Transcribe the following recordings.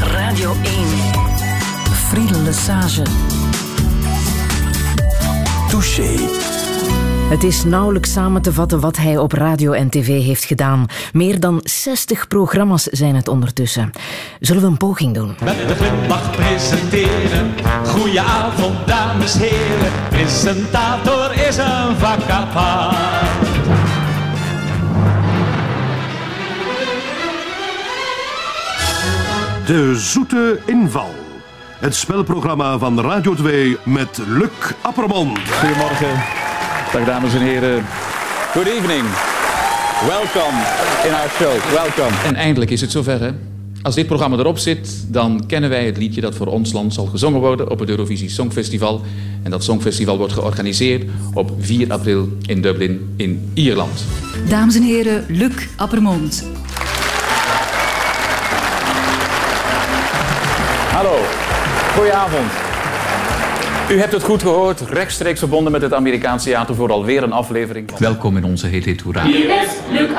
Radio 1. Friedel Lesage. Touché. Het is nauwelijks samen te vatten wat hij op radio en tv heeft gedaan. Meer dan 60 programma's zijn het ondertussen. Zullen we een poging doen? Met de glimlach presenteren. Goedenavond, dames heren. Presentator is een vak De Zoete Inval. Het spelprogramma van Radio 2 met Luc Appermond. Goedemorgen. Dag dames en heren. Good evening. Welcome in our show. Welcome. En eindelijk is het zover, hè? Als dit programma erop zit, dan kennen wij het liedje dat voor ons land zal gezongen worden op het Eurovisie Songfestival. En dat Songfestival wordt georganiseerd op 4 april in Dublin in Ierland. Dames en heren, Luc Appermond. Goedenavond. U hebt het goed gehoord, rechtstreeks verbonden met het Amerikaanse theater voor alweer een aflevering. Welkom in onze Heet Heet Hoera. Hier is Luc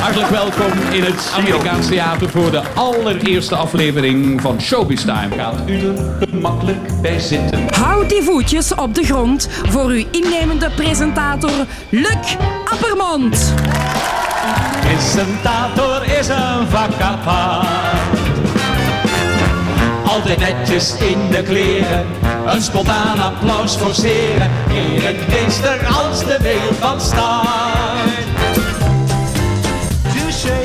Hartelijk welkom in het Amerikaanse theater voor de allereerste aflevering van Showbiz Time. Gaat u er gemakkelijk bij zitten. Houd die voetjes op de grond voor uw innemende presentator Luc Appermond. Presentator is een vak apart. Altijd netjes in de kleren, een spontaan applaus forceren. Eremeester als de wereld van staat.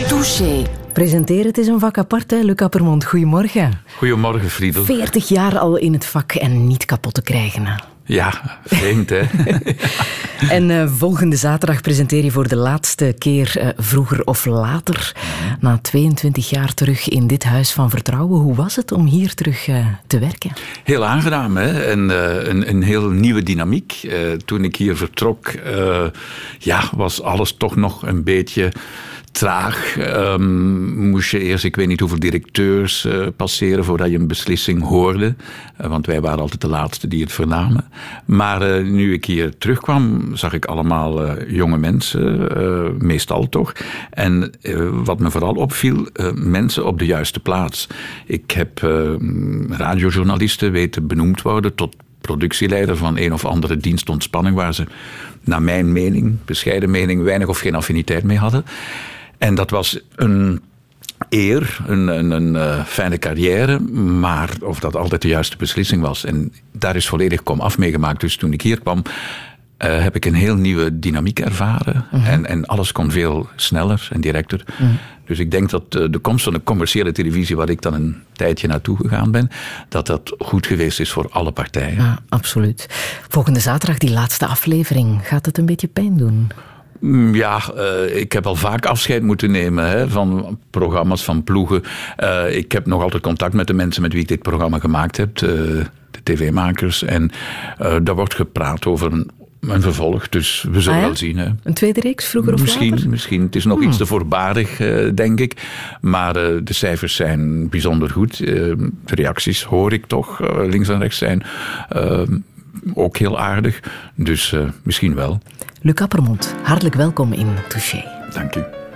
Touché. Presenteren, het is een vak apart, hè, Luc Appermond. Goedemorgen. Goedemorgen, Friedel. 40 jaar al in het vak en niet kapot te krijgen. Ja, vreemd hè. En eh, volgende zaterdag presenteer je voor de laatste keer eh, vroeger of later. Na 22 jaar terug in dit huis van vertrouwen. Hoe was het om hier terug eh, te werken? Heel aangenaam, hè? En, een, een heel nieuwe dynamiek. Toen ik hier vertrok, ja, was alles toch nog een beetje traag. Ehm, moest je eerst, ik weet niet hoeveel directeurs eh, passeren voordat je een beslissing hoorde. Eh, want wij waren altijd de laatste die het vernamen. Maar eh, nu ik hier terugkwam, zag ik allemaal jonge mensen, meestal toch. En wat me vooral opviel, mensen op de juiste plaats. Ik heb radiojournalisten weten benoemd worden tot productieleider van een of andere dienst ontspanning waar ze, naar mijn mening, bescheiden mening, weinig of geen affiniteit mee hadden. En dat was een eer, een, een, een eh, fijne carrière, maar of dat altijd de juiste beslissing was. En daar is volledig komaf meegemaakt. Dus toen ik hier kwam, eh, heb ik een heel nieuwe dynamiek ervaren. en, en alles kon veel sneller en directer. Dus ik denk dat eh, de komst van de commerciële televisie, waar ik dan een tijdje naartoe gegaan ben, dat dat goed geweest is voor alle partijen. Ja, absoluut. Volgende zaterdag, die laatste aflevering. Gaat het een beetje pijn doen? Mm, Ja, eh, ik heb al vaak afscheid moeten nemen hè, van programma's, van ploegen. Eh, ik heb nog altijd contact met de mensen met wie ik dit programma gemaakt heb, de, de tv-makers. En eh, daar wordt gepraat over een, een vervolg, dus we zullen Ah ja? wel zien. Hè. Een tweede reeks, vroeger of Misschien, later? misschien. Het is nog iets te voorbarig, eh, denk ik. Maar eh, de cijfers zijn bijzonder goed. Eh, de reacties hoor ik toch, eh, links en rechts zijn eh, ook heel aardig. Dus eh, misschien wel. Luc Appermond, hartelijk welkom in Touché. Dank u.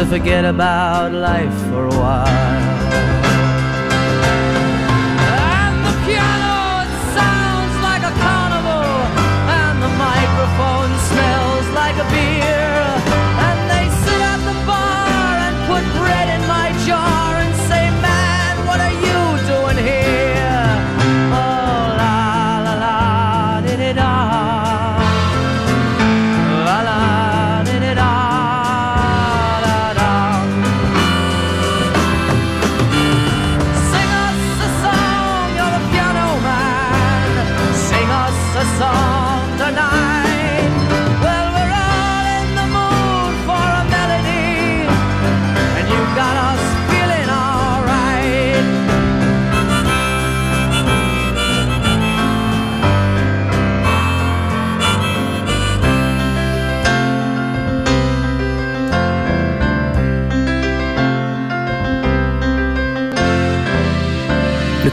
to forget about life for a while.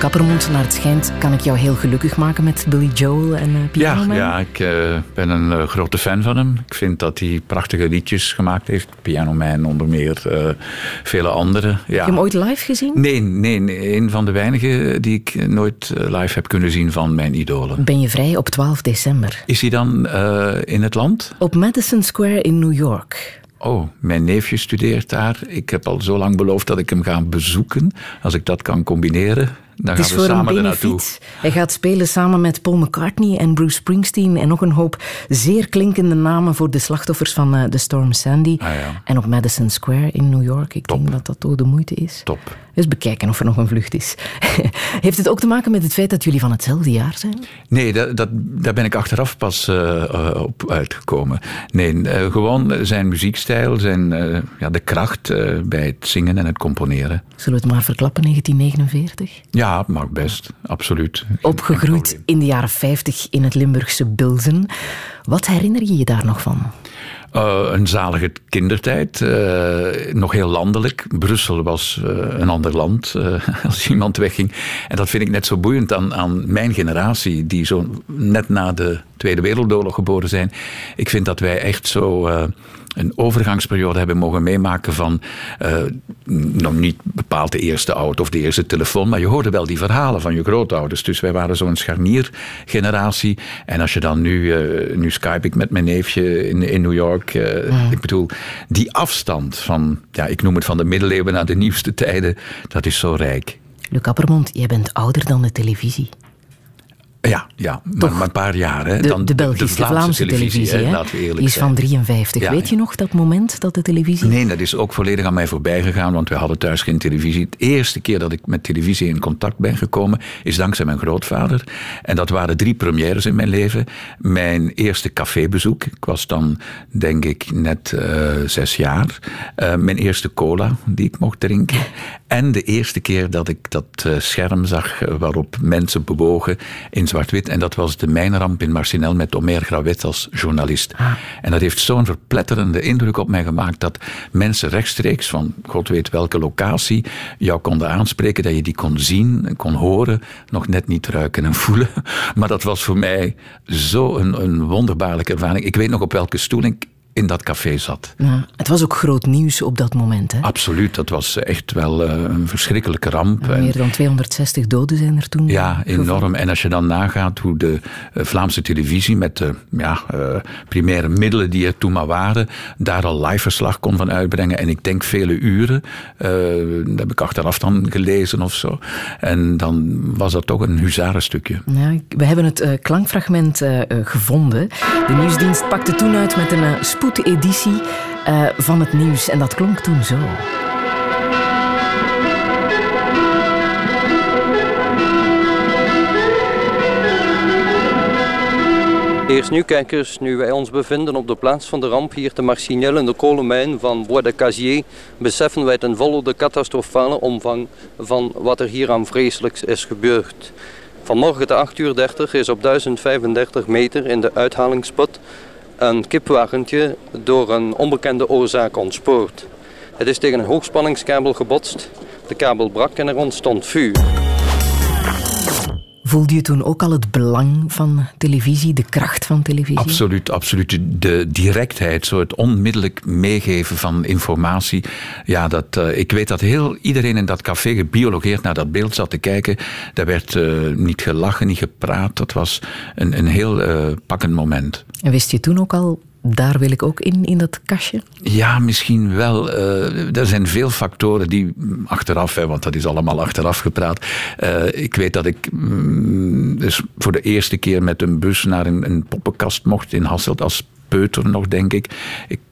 Luc Appermond, naar het schijnt, kan ik jou heel gelukkig maken met Billy Joel en uh, Piano Ja, Man? ja ik eh, ben een eh, grote fan van hem. Ik vind dat hij prachtige liedjes gemaakt heeft. Piano Man onder meer, vele andere. Ja. Heb je hem ooit live gezien? Nee, nee, nee, een van de weinigen die ik nooit live heb kunnen zien van mijn idolen. Ben je vrij op 12 december? Is hij dan in het land? Op Madison Square in New York. Oh, mijn neefje studeert daar. Ik heb al zo lang beloofd dat ik hem ga bezoeken. Als ik dat kan combineren, dan Het is gaan we voor een samen naartoe. benefiet. Hij gaat spelen samen met Paul McCartney en Bruce Springsteen en nog een hoop zeer klinkende namen voor de slachtoffers van eh, de storm Sandy. Ah, ja. En op Madison Square in New York. Ik denk dat dat toch de moeite is. Top. Dus bekijken of er nog een vlucht is. Heeft het ook te maken met het feit dat jullie van hetzelfde jaar zijn? Nee, dat, dat, daar ben ik achteraf pas eh, eh, op uitgekomen. Nee, gewoon zijn muziekstijl, zijn, ja, de kracht bij het zingen en het componeren. Zullen we het maar verklappen, 1949? Ja, mag best, absoluut. Opgegroeid in de jaren 50 in het Limburgse Bilzen. Wat herinner je je daar nog van? Eh, een zalige kindertijd, eh, nog heel landelijk. Brussel was eh, een ander land als iemand wegging. En dat vind ik net zo boeiend aan, aan mijn generatie, die zo net na de Tweede Wereldoorlog geboren zijn. Ik vind dat wij echt zo een overgangsperiode hebben mogen meemaken van uh, nog niet bepaald de eerste auto of de eerste telefoon, maar je hoorde wel die verhalen van je grootouders. Dus wij waren zo'n scharniergeneratie. En als je dan nu, uh, nu Skype ik met mijn neefje in, in New York. Uh, Ik bedoel, die afstand van, ja, ik noem het van de middeleeuwen naar de nieuwste tijden, dat is zo rijk. Luc Appermond, jij bent ouder dan de televisie. Ja, ja maar, maar, een paar jaar. Hè. De, Dan de Belgische, de Vlaamse, Vlaamse televisie, televisie, hè, hè? laten we eerlijk Die is zijn. van 53. Ja, Weet je nog dat moment dat de televisie... Nee, dat is ook volledig aan mij voorbij gegaan, want we hadden thuis geen televisie. De eerste keer dat ik met televisie in contact ben gekomen, is dankzij mijn grootvader. En dat waren drie premières in mijn leven. Mijn eerste cafébezoek, ik was dan denk ik net uh, zes jaar. Uh, mijn eerste cola die ik mocht drinken. En de eerste keer dat ik dat uh, scherm zag waarop mensen bewogen in zwart-wit. En dat was de mijnramp in Marcinel met Omer Grawet als journalist. Ah. En dat heeft zo'n verpletterende indruk op mij gemaakt dat mensen rechtstreeks van god weet welke locatie jou konden aanspreken, dat je die kon zien, kon horen, nog net niet ruiken en voelen. Maar dat was voor mij zo een, een wonderbaarlijke ervaring. Ik weet nog op welke stoel ik in dat café zat. Ja, het was ook groot nieuws op dat moment. Hè? Absoluut, dat was echt wel uh, een verschrikkelijke ramp. En meer dan 260 doden zijn er toen. Ja, enorm. En als je dan nagaat hoe de uh, Vlaamse televisie met de ja, uh, primaire middelen die er toen maar waren, daar al live verslag kon van uitbrengen. En ik denk vele uren. dat heb ik achteraf dan gelezen of zo. En dan was dat toch een huzarenstukje. Ja, we hebben het klankfragment gevonden. De nieuwsdienst pakte toen uit met een spoed editie uh, van het nieuws. En dat klonk toen zo. Eerst nu, kijkers, nu wij ons bevinden op de plaats van de ramp hier te Marcinelle in de kolenmijn van Bois de Casier, beseffen wij ten volle de catastrofale omvang van wat er hier aan vreselijks is gebeurd. Vanmorgen te 8 uur 30 is op 1035 meter in de uithalingsput een kipwagentje door een onbekende oorzaak ontspoord. Het is tegen een hoogspanningskabel gebotst. De kabel brak en er ontstond vuur. Voelde je toen ook al het belang van televisie, de kracht van televisie? Absoluut, absoluut. De directheid, zo het onmiddellijk meegeven van informatie. Ja, dat, uh, ik weet dat heel iedereen in dat café gebiologeerd naar dat beeld zat te kijken. Daar werd uh, niet gelachen, niet gepraat. Dat was een, een heel uh, pakkend moment. En wist je toen ook al daar wil ik ook in, in dat kastje? Ja, misschien wel. Uh, er zijn veel factoren die achteraf, hè, want dat is allemaal achteraf gepraat. Uh, ik weet dat ik mm, dus voor de eerste keer met een bus naar een, een poppenkast mocht in Hasselt als peuter nog, denk. Ik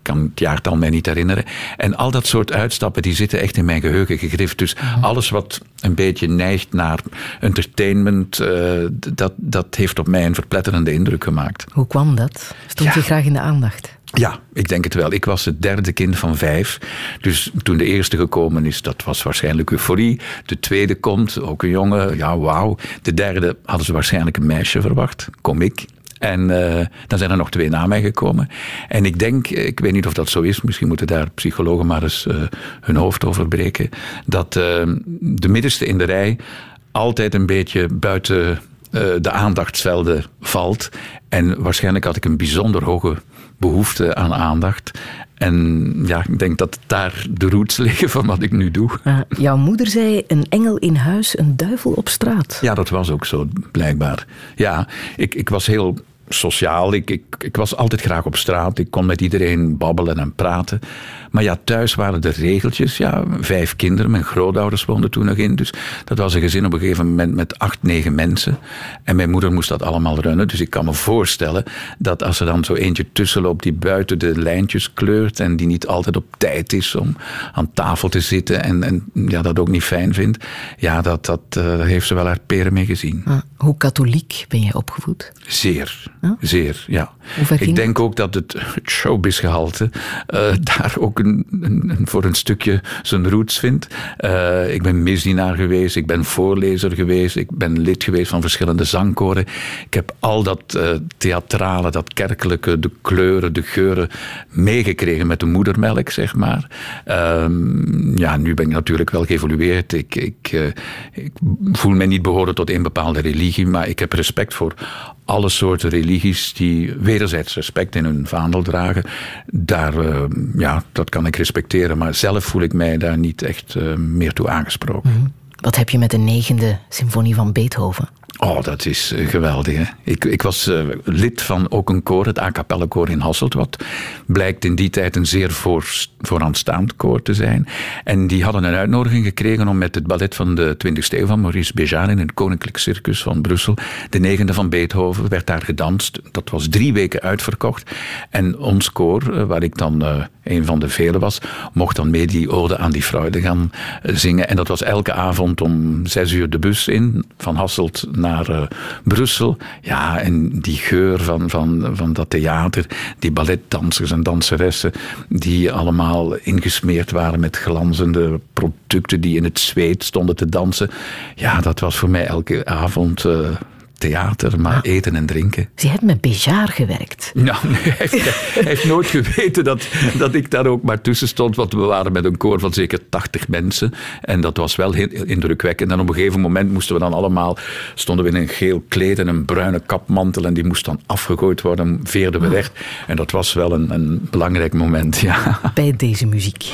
kan het jaartal mij niet herinneren. En al dat soort uitstappen, die zitten echt in mijn geheugen gegrift. Dus mm. alles wat een beetje neigt naar entertainment, uh, dat, dat heeft op mij een verpletterende indruk gemaakt. Hoe kwam dat? Stond ja. je graag in de aandacht? Ja, ik denk het wel. Ik was het derde kind van vijf. Dus toen de eerste gekomen is, dat was waarschijnlijk euforie. De tweede komt, ook een jongen, ja wauw. De derde hadden ze waarschijnlijk een meisje verwacht, kom ik. En uh, dan zijn er nog twee na mij gekomen. En ik denk, ik weet niet of dat zo is, misschien moeten daar psychologen maar eens uh, hun hoofd over breken, dat uh, de middenste in de rij altijd een beetje buiten de aandachtsvelden valt. En waarschijnlijk had ik een bijzonder hoge behoefte aan aandacht. En ja, ik denk dat daar de roots liggen van wat ik nu doe. Uh, jouw moeder zei: een engel in huis, een duivel op straat. Ja, dat was ook zo, blijkbaar. Ja, ik, ik was heel sociaal. Ik, ik, ik was altijd graag op straat. Ik kon met iedereen babbelen en praten. Maar ja, thuis waren er regeltjes. Ja, vijf kinderen. Mijn grootouders woonden toen nog in. Dus dat was een gezin op een gegeven moment met acht, negen mensen. En mijn moeder moest dat allemaal runnen. Dus ik kan me voorstellen dat als er dan zo eentje tussenloopt die buiten de lijntjes kleurt en die niet altijd op tijd is om aan tafel te zitten en, en ja, dat ook niet fijn vindt. Ja, dat, dat uh, heeft ze wel haar peren mee gezien. Ah, hoe katholiek ben je opgevoed? Zeer. Zeer, ja. Ik denk ook dat het, het showbizgehalte uh, daar ook een, voor een stukje zijn roots vindt. Uh, ik ben misdienaar geweest, ik ben voorlezer geweest, ik ben lid geweest van verschillende zangkoren. Ik heb al dat uh, theatrale, dat kerkelijke, de kleuren, de geuren meegekregen met de moedermelk, zeg maar. Um, ja, nu ben ik natuurlijk wel geëvolueerd. Ik, ik, uh, ik voel mij niet behoren tot een bepaalde religie, maar ik heb respect voor alle soorten religie religies die wederzijds respect in hun vaandel dragen, daar, eh, ja, dat kan ik respecteren. Maar zelf voel ik mij daar niet echt eh, meer toe aangesproken. Mhm. Wat heb je met de negende symfonie van Beethoven? Oh, dat is eh, geweldig. Hè? Ik, ik was uh, lid van ook een koor, het A koor in Hasselt, wat blijkt in die tijd een zeer voor, vooraanstaand koor te zijn. En die hadden een uitnodiging gekregen om met het ballet van de 20e eeuw van Maurice Béjart in het Koninklijk Circus van Brussel, de negende van Beethoven, werd daar gedanst. Dat was drie weken uitverkocht. En ons koor, eh, waar ik dan een van de velen was, mocht dan mee die ode aan die Freude gaan zingen. En dat was elke avond om zes uur de bus in, van Hasselt naar uh, Brussel. Ja, en die geur van, van, van dat theater, die balletdansers en danseressen, die allemaal ingesmeerd waren met glanzende producten die in het zweet stonden te dansen. Ja, dat was voor mij elke avond. Uh, theater, maar eten en drinken. Ze heeft met Bejar gewerkt. Nou, nee, hij, heeft, hij heeft nooit geweten dat, dat ik daar ook maar tussen stond, want we waren met een koor van zeker 80 mensen en dat was wel heel indrukwekkend. En op een gegeven moment moesten we dan allemaal, stonden we in een geel kleed en een bruine kapmantel en die moest dan afgegooid worden, veerden we recht. En dat was wel een, een belangrijk moment, ja. Bij deze muziek.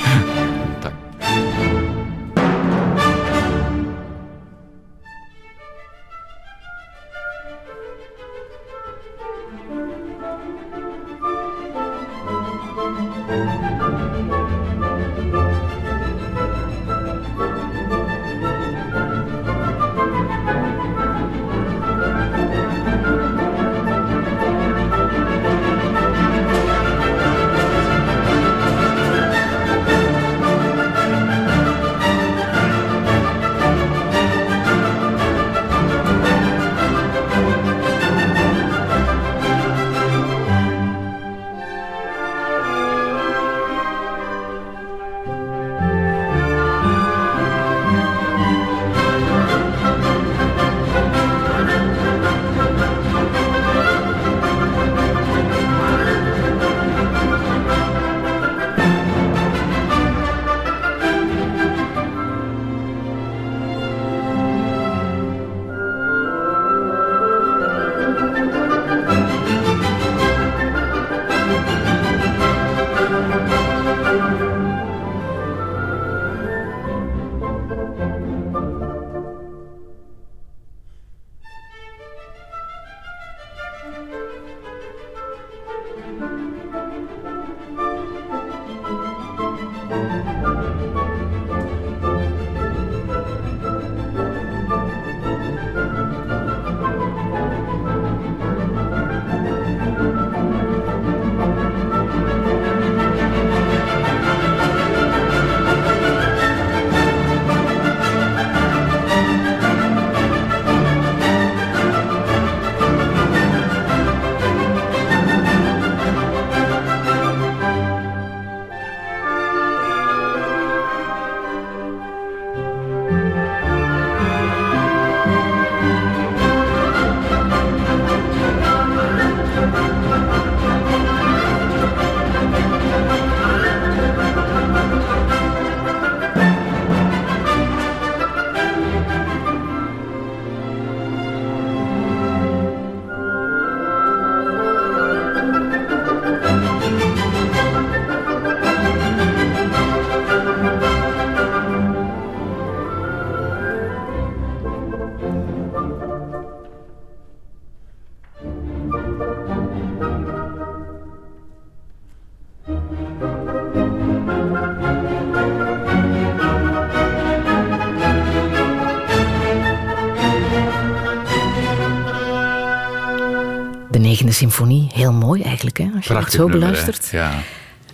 Mooi eigenlijk, hè, als je Prachtig het zo nummer, beluistert. hè. Ja.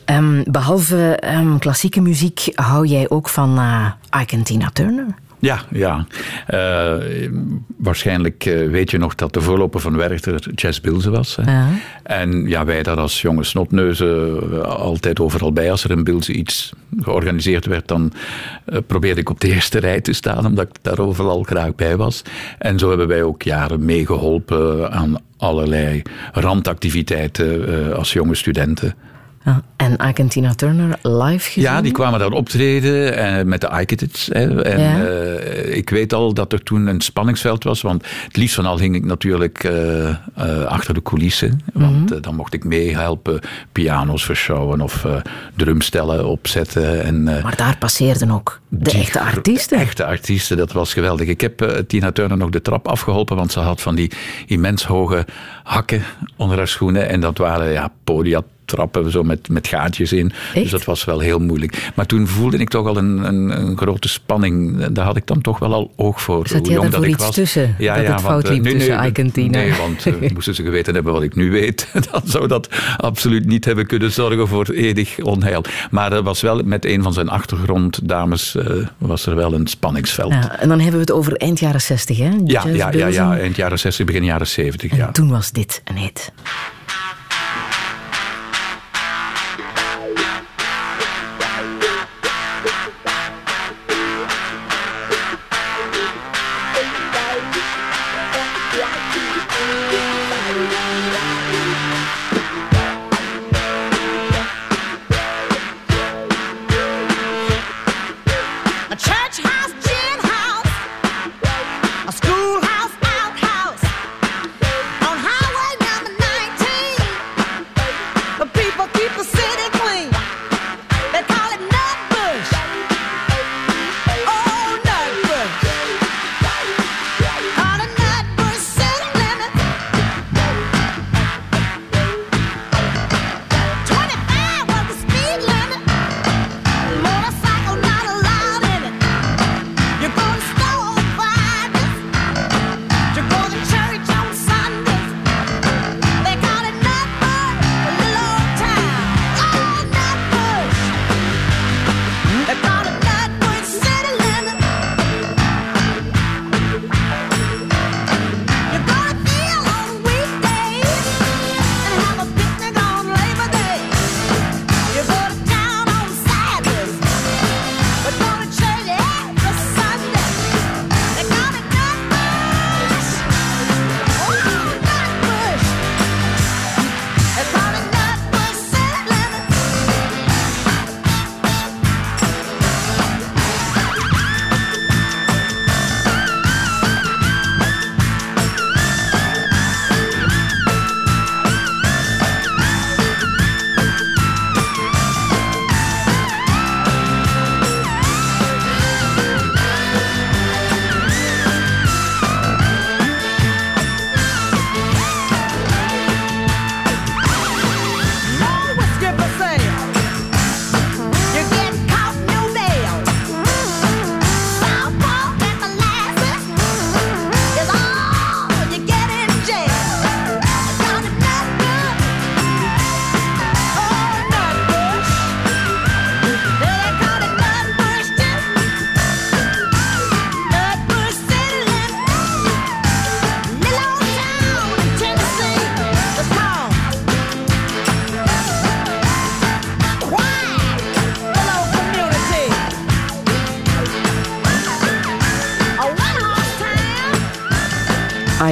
Ehm, behalve um, klassieke muziek hou jij ook van uh, Ike en Tina Turner. Ja, ja. Uh, waarschijnlijk uh, weet je nog dat de voorloper van Werchter Jazz Bilze was. Hè? Ja. En ja, wij daar als jonge snotneuzen altijd overal bij. Als er in Bilze iets georganiseerd werd, dan uh, probeerde ik op de eerste rij te staan, omdat ik daar overal graag bij was. En zo hebben wij ook jaren meegeholpen aan allerlei randactiviteiten als jonge studenten. Ja, en Ike en Tina Turner live gezien? Ja, die kwamen daar optreden eh, met de Ike-tits. En Ja. eh, ik weet al dat er toen een spanningsveld was. Want het liefst van al ging ik natuurlijk eh, eh, achter de coulissen. Want Mhm. eh, dan mocht ik meehelpen piano's vershowen of eh, drumstellen opzetten. En, eh, Maar daar passeerden ook de echte artiesten. Echte artiesten, dat was geweldig. Ik heb Tina Turner nog de trap afgeholpen, want ze had van die immens hoge hakken onder haar schoenen. En dat waren ja, podiatrappen zo met, met gaatjes in. Dus dat was wel heel moeilijk. Maar toen voelde ik toch al een, een, een grote spanning. Daar had ik dan toch wel al oog voor. Zat jij daar iets was. tussen, dat het want, fout eh, liep nee, tussen Ike en Tina? Nee, want eh, moesten ze geweten hebben wat ik nu weet, dan zou dat absoluut niet hebben kunnen zorgen voor eeuwig onheil. Maar er was wel met een van zijn achtergronddames eh, was er wel een spanningsveld. Ja, Ja, en dan hebben we het over eind jaren 60, hè? ja, ja, ja, Bilzen. eind jaren 60, begin jaren 70. Ja. Toen was dit een hit.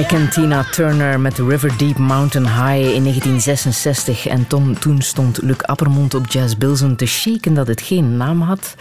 Town. Ike en Tina Turner met River Deep Mountain High in 1966. En Tom, toen stond Luc Appermond op Jazz Bilzen te shaken dat het geen naam had.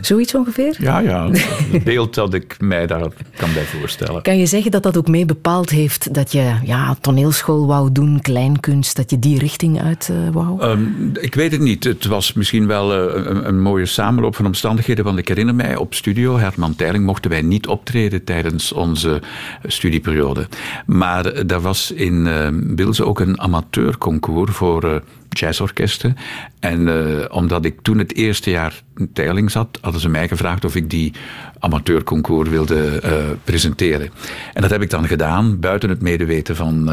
Zoiets ongeveer? Ja, ja, het beeld dat ik mij daar kan bij voorstellen. Kan je zeggen dat dat ook mee bepaald heeft dat je ja, toneelschool wou doen, kleinkunst, dat je die richting uit eh, wou? Ehm, ik weet het niet. Het was misschien wel eh, een, een mooie samenloop van omstandigheden. Want ik herinner mij, op studio Herman Teiling mochten wij niet optreden tijdens onze studieperiode. Maar eh, daar was in uh, Bilze ook een amateurconcours voor eh, jazzorkesten. En eh, omdat ik toen het eerste jaar in Teiling zat, hadden ze mij gevraagd of ik die amateurconcours wilde presenteren. En dat heb ik dan gedaan, buiten het medeweten van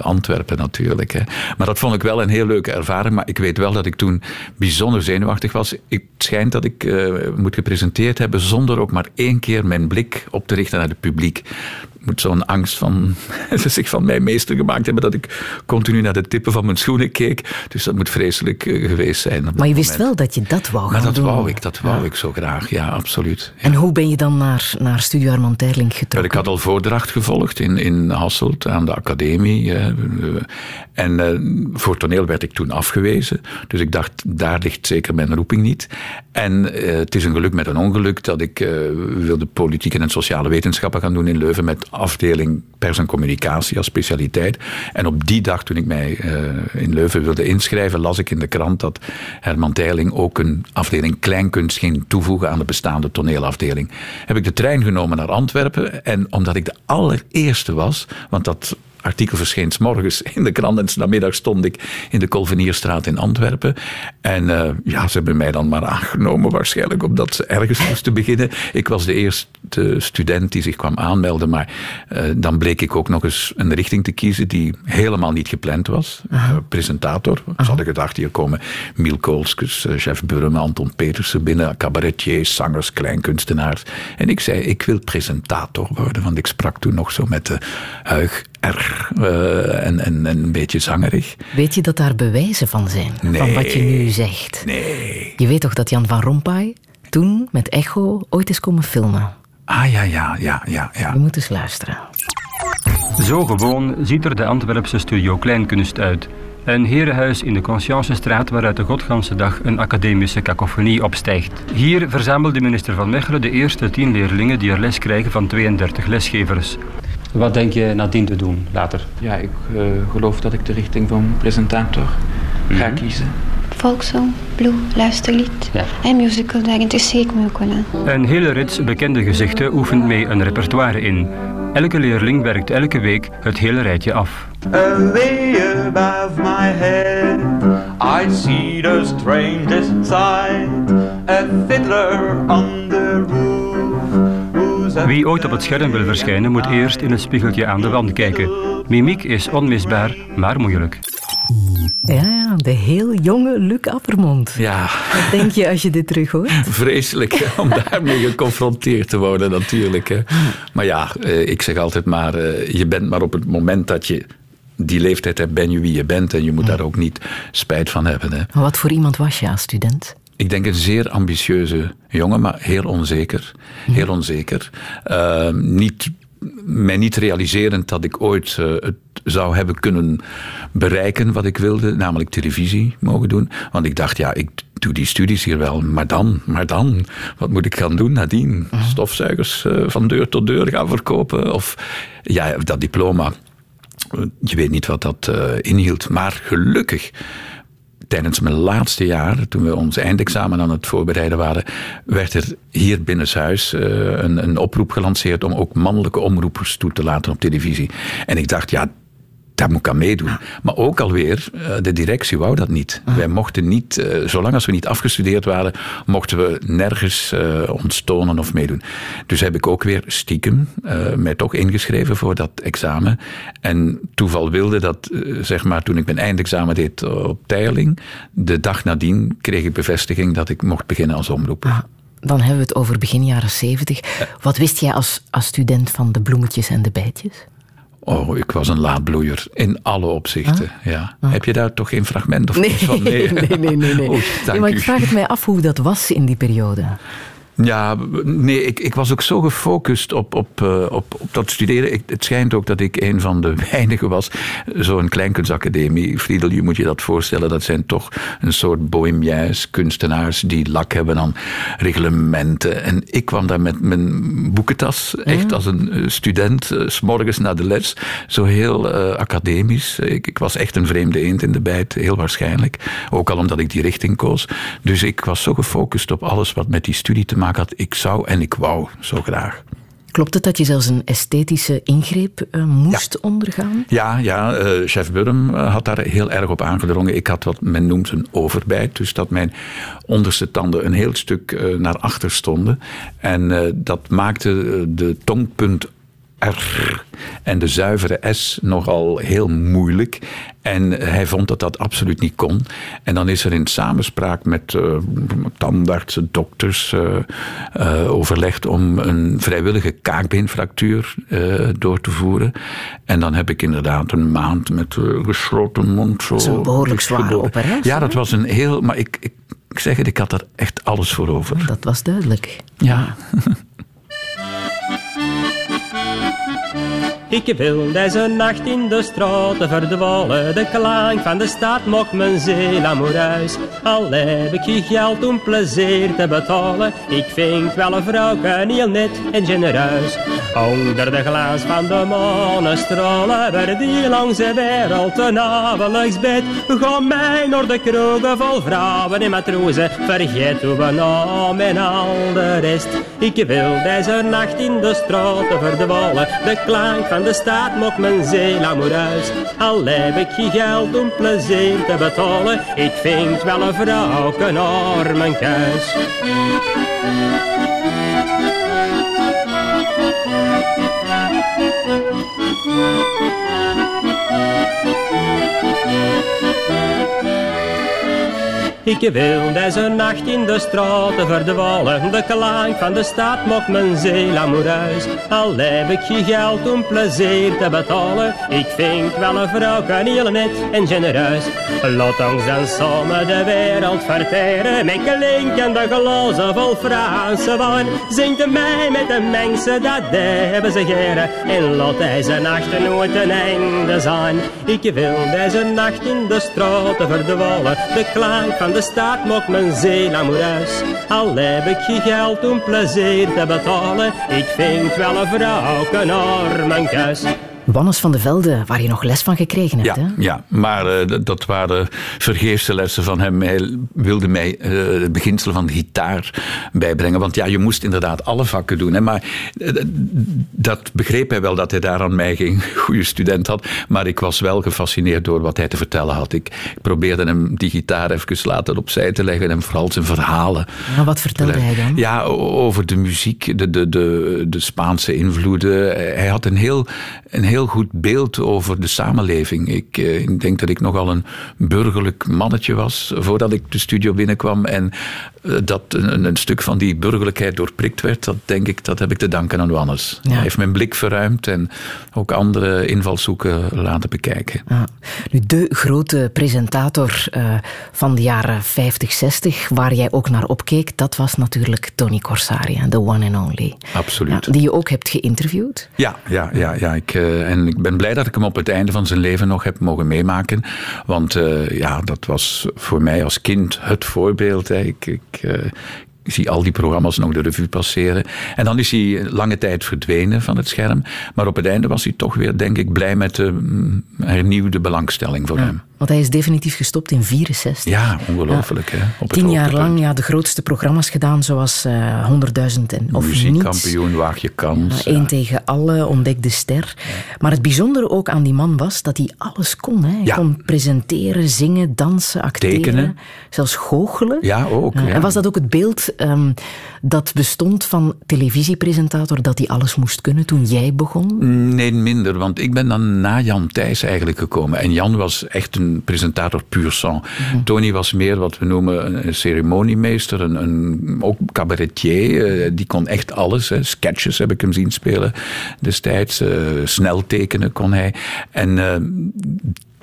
Antwerpen natuurlijk. Hè. Maar dat vond ik wel een heel leuke ervaring. Maar ik weet wel dat ik toen bijzonder zenuwachtig was. Het schijnt dat ik moet gepresenteerd hebben zonder ook maar één keer mijn blik op te richten naar het publiek. Moet zo'n angst van, zich van mij meester gemaakt hebben dat ik continu naar de tippen van mijn schoenen keek. Dus dat moet vreselijk eh, geweest zijn. Maar je wist wel dat je dat wou Maar gaan dat doen. wou ik, dat wou ik zo graag, ja, absoluut. En hoe ben je dan naar, naar Studio Armand Terling getrokken? Ik had al voordracht gevolgd in, in Hasselt aan de academie. eh, En eh, voor toneel werd ik toen afgewezen. Dus ik dacht, daar ligt zeker mijn roeping niet. En het is een geluk met een ongeluk dat ik wilde politieke en sociale wetenschappen gaan doen in Leuven met afdeling pers en communicatie als specialiteit. En op die dag, toen ik mij eh, in Leuven wilde inschrijven, las ik in de krant dat Herman Teiling ook een afdeling kleinkunst ging toevoegen aan de bestaande toneelafdeling. Heb ik de trein genomen naar Antwerpen en omdat ik de allereerste was, want dat artikel verscheen 's morgens in de krant en namiddag stond ik in de Kolvenierstraat in Antwerpen. En eh, ja, ze hebben mij dan maar aangenomen waarschijnlijk omdat ze ergens moesten beginnen. Ik was de eerste student die zich kwam aanmelden, maar eh, dan bleek ik ook nog eens een richting te kiezen die helemaal niet gepland was. Eh, presentator. Ze hadden gedacht, hier komen Miel Koolskes, Jeff Burme, Anton Petersen binnen, cabaretiers, zangers, kleinkunstenaars. En ik zei, ik wil presentator worden, want ik sprak toen nog zo met de huig Eh, en, en, en een beetje zangerig. Weet je dat daar bewijzen van zijn? Van wat je nu zegt? Nee. Je weet toch dat Jan van Rompuy toen met Echo ooit is komen filmen? Ah ja, ja, ja, ja, ja. Je moet eens luisteren. Zo gewoon ziet er de Antwerpse studio Kleinkunst uit. Een herenhuis in de Consciencestraat waaruit de godganse dag een academische kakofonie opstijgt. Hier verzamelde minister Van Mechelen de eerste tien leerlingen die er les krijgen van 32 lesgevers. Wat denk je nadien te doen later? Ja, ik eh, geloof dat ik de richting van presentator ga kiezen. Folksong, blue, luisterlied Ja. en musical, daar interesseer ik me ook wel aan. Een hele rits bekende gezichten oefent mee een repertoire in. Elke leerling werkt elke week het hele rijtje af. Away above my head, I see the strangest sight. A fiddler on the Wie ooit op het scherm wil verschijnen, moet eerst in het spiegeltje aan de wand kijken. Mimiek is onmisbaar, maar moeilijk. Ja, ja, de heel jonge Luc Appermond. Ja. Wat denk je als je dit terug hoort? Vreselijk hè, om daarmee geconfronteerd te worden, natuurlijk. Hè. Maar ja, eh, ik zeg altijd maar, eh, je bent maar op het moment dat je die leeftijd hebt, ben je wie je bent. En je moet daar ook niet spijt van hebben. Hè. Maar Wat voor iemand was je als student? Ik denk een zeer ambitieuze jongen, maar heel onzeker. Heel onzeker. Eh, niet, mij niet realiserend dat ik ooit eh, het zou hebben kunnen bereiken wat ik wilde, namelijk televisie mogen doen. Want ik dacht, ja, ik doe die studies hier wel, maar dan, maar dan, wat moet ik gaan doen nadien? Stofzuigers eh, van deur tot deur gaan verkopen? Of ja, dat diploma. eh, Je weet niet wat dat inhield, maar gelukkig tijdens mijn laatste jaar, toen we ons eindexamen aan het voorbereiden waren, werd er hier binnenshuis uh, een, een oproep gelanceerd om ook mannelijke omroepers toe te laten op televisie. En ik dacht, ja, daar moet ik aan meedoen. Maar ook alweer, uh, de directie wou dat niet. Wij mochten niet, uh, zolang als we niet afgestudeerd waren, mochten we nergens uh, ons tonen of meedoen. Dus heb ik ook weer stiekem mij toch ingeschreven voor dat examen. En toeval wilde dat, zeg maar, toen ik mijn eindexamen deed op Teiling, de dag nadien kreeg ik bevestiging dat ik mocht beginnen als omroeper. Ah, dan hebben we het over begin jaren zeventig. Wat wist jij als, als student van de bloemetjes en de bijtjes? Oh, ik was een laadbloeier in alle opzichten. Ah? Ja. Ah. Heb je daar toch geen fragment of nee, iets van? Nee, nee, nee. nee. Oh, maar ik vraag het mij af hoe dat was in die periode. Ja, nee, ik, ik was ook zo gefocust op, op, uh, op, op dat studeren. Ik, het schijnt ook dat ik een van de weinigen was. Zo'n kleinkunstacademie. Friedel, je moet je dat voorstellen. Dat zijn toch een soort bohemiens, kunstenaars die lak hebben aan reglementen. En ik kwam daar met mijn boekentas, echt als een student, uh, s'morgens na de les. Zo heel uh, academisch. Ik, ik was echt een vreemde eend in de bijt, heel waarschijnlijk. Ook al omdat ik die richting koos. Dus ik was zo gefocust op alles wat met die studie te maken had. Ik zou en ik wou zo graag. Klopt het dat je zelfs een esthetische ingreep uh, moest ja. ondergaan? Ja, ja uh, chef Burm uh, had daar heel erg op aangedrongen. Ik had wat men noemt een overbijt. Dus dat mijn onderste tanden een heel stuk naar achter stonden. En dat maakte de tongpunt R en de zuivere S nogal heel moeilijk. En hij vond dat dat absoluut niet kon. En dan is er in samenspraak met uh, tandartsen, dokters uh, uh, overlegd om een vrijwillige kaakbeenfractuur door te voeren. En dan heb ik inderdaad een maand met gesloten mond. Zo een behoorlijk zware operatie. Ja, dat was een heel. Maar ik, ik, ik zeg het, ik had er echt alles voor over. Dat was duidelijk. Ja. Thank you. Ik wil deze nacht in de straten verdwalen. De klank van de stad mocht mijn ziel amoureus. Al heb ik je geld om plezier te betalen. Ik vind wel een vrouw heel net en genereus. Onder de glans van de manestralen werd die langs de wereld een avondelijks bed. Ga mij naar de kroegen vol vrouwen en matrozen. Vergeet we naam en al de rest. Ik wil deze nacht in de straten verdwalen. De klank van de stad mocht mijn ziel amoureus. Al heb ik je geld om plezier te betalen. Ik vind wel een vrouw een arme keus. Ik wil deze nacht in de straten verdwalen. De klank van de stad mocht mijn ziel amoureus. Al heb ik je geld om plezier te betalen. Ik vind wel een vrouw heel net en genereus. Laat ons dan samen de wereld verteren. Met klinkende glazen vol Franse wijn. Zingt mij met de mensen, dat hebben ze geren. En laat deze nacht nooit een einde zijn. Ik wil deze nacht in de straten verdwalen. De klank van de stad mocht mijn ziel amoureus. Al heb ik je geld om plezier te betalen. Ik vind wel een vrouw een arme kus. Wannes van de Velde, waar je nog les van gekregen hebt. Ja, hè? ja maar uh, dat waren vergeefse lessen van hem. Hij wilde mij uh, het beginsel van de gitaar bijbrengen. Want ja, je moest inderdaad alle vakken doen. Hè. Maar uh, dat begreep hij wel, dat hij daar aan mij geen goede student had. Maar ik was wel gefascineerd door wat hij te vertellen had. Ik, ik probeerde hem die gitaar even later opzij te leggen. En vooral zijn verhalen. Maar wat vertelde hij dan? Ja, over de muziek, de, de, de, de Spaanse invloeden. Hij had een heel... Een heel goed beeld over de samenleving. Ik, uh, ik, denk dat ik nogal een burgerlijk mannetje was voordat ik de studio binnenkwam. En uh, dat een, een, stuk van die burgerlijkheid doorprikt werd, dat denk ik, dat heb ik te danken aan Wannes. Ja. Hij heeft mijn blik verruimd en ook andere invalshoeken laten bekijken. Ja. Nu, de grote presentator uh, van de jaren 50, 60, waar jij ook naar opkeek, dat was natuurlijk Tony Corsari, de one and only. Absoluut. Ja, die je ook hebt geïnterviewd. Ja, ja, ja, ja. Ik, en ik ben blij dat ik hem op het einde van zijn leven nog heb mogen meemaken. Want uh, ja, dat was voor mij als kind het voorbeeld. Hè. Ik, ik, uh, ik zie al die programma's nog de revue passeren. En dan is hij lange tijd verdwenen van het scherm. Maar op het einde was hij toch weer, denk ik, blij met de mm, hernieuwde belangstelling voor ja. hem. Want hij is definitief gestopt in 64. Ja, ongelooflijk. Ja. Hè? Op Tien jaar lang ja, de grootste programma's gedaan, zoals uh, 100.000 en of Muziekkampioen, waag je kans. Eén ja. tegen alle, ontdek de ster. Maar het bijzondere ook aan die man was dat hij alles kon. Hè. Hij kon presenteren, zingen, dansen, acteren. Tekenen. Zelfs goochelen. Ja, ook. En was dat ook het beeld um, dat bestond van televisiepresentator, dat hij alles moest kunnen toen jij begon? Nee, minder. Want ik ben dan na Jan Thijs eigenlijk gekomen. En Jan was echt een een presentator puur sang. Mm -hmm. Tony was meer wat we noemen een ceremoniemeester, een, een ook cabaretier. Uh, die kon echt alles. Hè. Sketches heb ik hem zien spelen destijds. Uh, snel tekenen kon hij. En uh,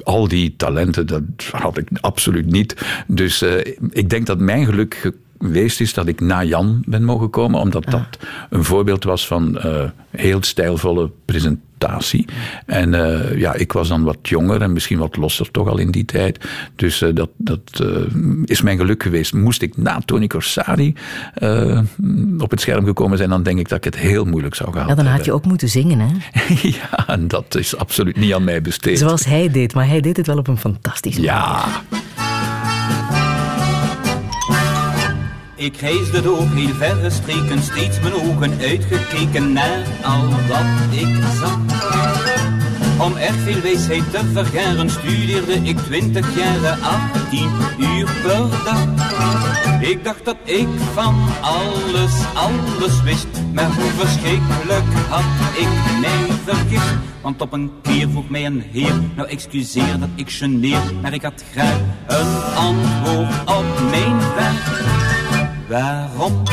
al die talenten, dat had ik absoluut niet. Dus ik denk dat mijn geluk geweest is dat ik na Jan ben mogen komen, omdat dat een voorbeeld was van heel stijlvolle presentatie. En uh, ja, ik was dan wat jonger en misschien wat losser toch al in die tijd. Dus uh, dat, dat uh, is mijn geluk geweest. Moest ik na Tony Corsari op het scherm gekomen zijn, dan denk ik dat ik het heel moeilijk zou gehad Ja, dan had je ook moeten zingen, hè? ja, en dat is absoluut niet aan mij besteed. Zoals hij deed, maar hij deed het wel op een fantastische ja. manier. Ik reisde door heel verre streken, steeds mijn ogen uitgekeken naar al wat ik zag. Om erg veel wijsheid te vergaren studeerde ik twintig jaren 18 uur per dag. Ik dacht dat ik van alles, alles wist. Maar hoe verschrikkelijk had ik mij vergist. Want op een keer vroeg mij een heer, nou excuseer dat ik geneer, maar ik had graag een antwoord op mijn vraag. Waarom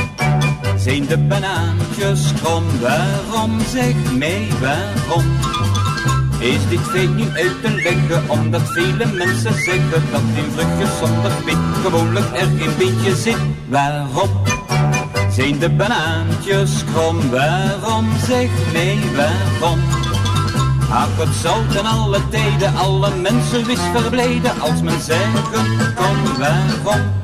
zijn de banaantjes krom? Waarom zeg mij waarom? Is dit feit nu uit te leggen, omdat vele mensen zeggen dat in vruchtjes zonder pit gewoonlijk er geen beetje zit. Waarom zijn de banaantjes krom? Waarom zeg mij waarom? Ach, het zou ten alle tijden alle mensen wist verblijden als men zeggen kon waarom.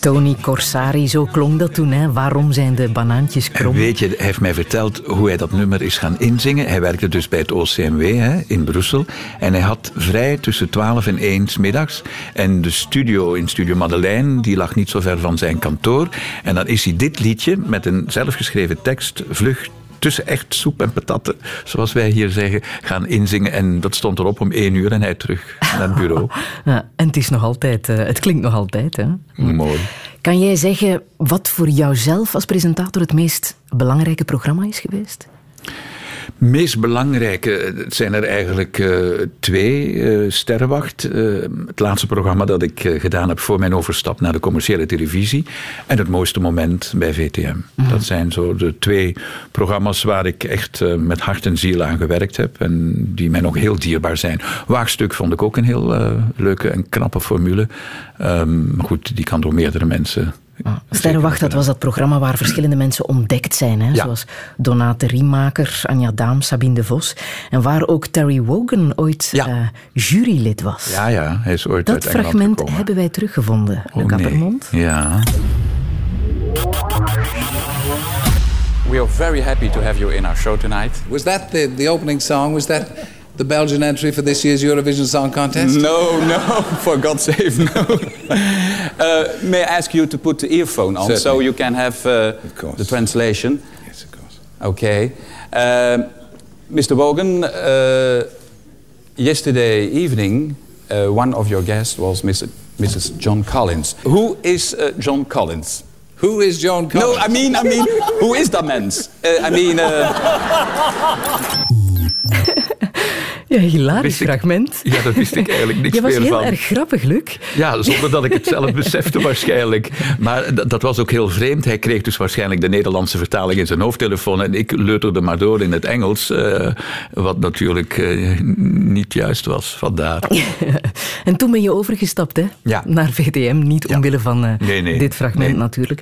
Tony Corsari, zo klonk dat toen. Hè? Waarom zijn de banaantjes krom? Weet je, hij heeft mij verteld hoe hij dat nummer is gaan inzingen. Hij werkte dus bij het OCMW hè, in Brussel. En hij had vrij tussen 12 en 1 's middags. En de studio in Studio Madeleine, die lag niet zo ver van zijn kantoor. En dan is hij dit liedje met een zelfgeschreven tekst vlug tussen echt soep en patatten, zoals wij hier zeggen, gaan inzingen. En dat stond erop om één uur en hij terug naar het bureau. Ja, en het is nog altijd, eh, het klinkt nog altijd. Hè? Mooi. Kan jij zeggen wat voor jouzelf als presentator het meest belangrijke programma is geweest? Meest belangrijke, het zijn er eigenlijk eh, twee. eh, Sterrenwacht, eh, het laatste programma dat ik gedaan heb voor mijn overstap naar de commerciële televisie. En het mooiste moment bij VTM. Dat zijn zo de twee programma's waar ik echt met hart en ziel aan gewerkt heb. En die mij nog heel dierbaar zijn. Waagstuk vond ik ook een heel leuke en knappe formule. Ehm, maar goed, die kan door meerdere mensen. Sterrenwacht, dat was dat programma waar verschillende mensen ontdekt zijn. Hè? Ja. Zoals Donate Riemaker, Anja Daam, Sabine de Vos. En waar ook Terry Wogan ooit eh, jurylid was. Ja, ja, hij is ooit Dat uit fragment gekomen. hebben wij teruggevonden, Oh, Luc nee. Appermond. Ja. We are very happy to have you in our show tonight. Was that the, the opening song? Was that the Belgian entry for this year's Eurovision Song Contest? No, no, for God's sake, no. uh, may I ask you to put the earphone on so you can have uh, the translation? Yes, of course. Okay. Um Mr. Wogan, uh, yesterday evening, uh, one of your guests was Mr. Mrs. John Collins. Who is uh, John Collins? Who is John Collins? No, I mean, I mean, who is that man? Uh, I mean, uh, Ja, hilarisch ik- fragment. Ja, daar wist ik eigenlijk niks Je was meer heel van. erg grappig, Luc. Ja, zonder dat ik het zelf besefte waarschijnlijk. Maar dat, dat was ook heel vreemd. Hij kreeg dus waarschijnlijk de Nederlandse vertaling in zijn hoofdtelefoon en ik leuterde maar door in het Engels, eh, wat natuurlijk eh, niet juist was. Vandaar. En toen ben je overgestapt hè? Ja. naar VTM, niet omwille van eh, Nee, nee. dit fragment Nee. natuurlijk.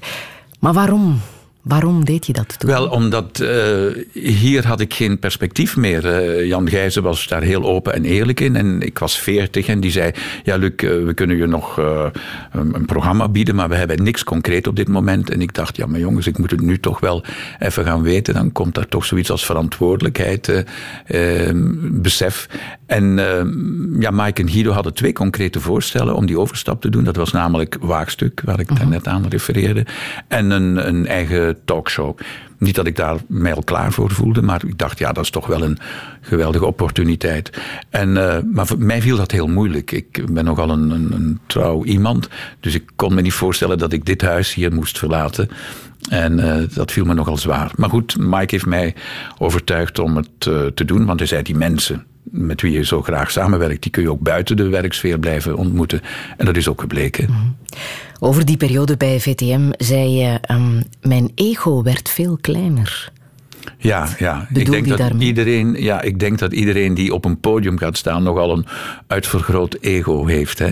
Maar waarom? Waarom deed je dat toen? Wel, omdat eh, hier had ik geen perspectief meer. Eh, Jan Gijzen was daar heel open en eerlijk in. En ik was veertig en die zei... Ja, Luc, eh, we kunnen je nog een, een programma bieden... maar we hebben niks concreet op dit moment. En ik dacht, ja, maar jongens, ik moet het nu toch wel even gaan weten. Dan komt daar toch zoiets als verantwoordelijkheid, eh, eh, besef. En eh, ja, Mike en Guido hadden twee concrete voorstellen... om die overstap te doen. Dat was namelijk Waagstuk, waar ik daar net aan refereerde. En een, een eigen talkshow. Niet dat ik daar mij al klaar voor voelde, maar ik dacht, ja, dat is toch wel een geweldige opportuniteit. En, eh, maar voor mij viel dat heel moeilijk. Ik ben nogal een, een, een trouw iemand, dus ik kon me niet voorstellen dat ik dit huis hier moest verlaten. En eh, dat viel me nogal zwaar. Maar goed, Mike heeft mij overtuigd om het eh, te doen, want hij zei, die mensen met wie je zo graag samenwerkt, die kun je ook buiten de werksfeer blijven ontmoeten. En dat is ook gebleken. Over die periode bij VTM zei je, ehm, mijn ego werd veel kleiner. Ja, ja. ik denk dat daarmee? iedereen, ja, ik denk dat iedereen die op een podium gaat staan nogal een uitvergroot ego heeft. Hè.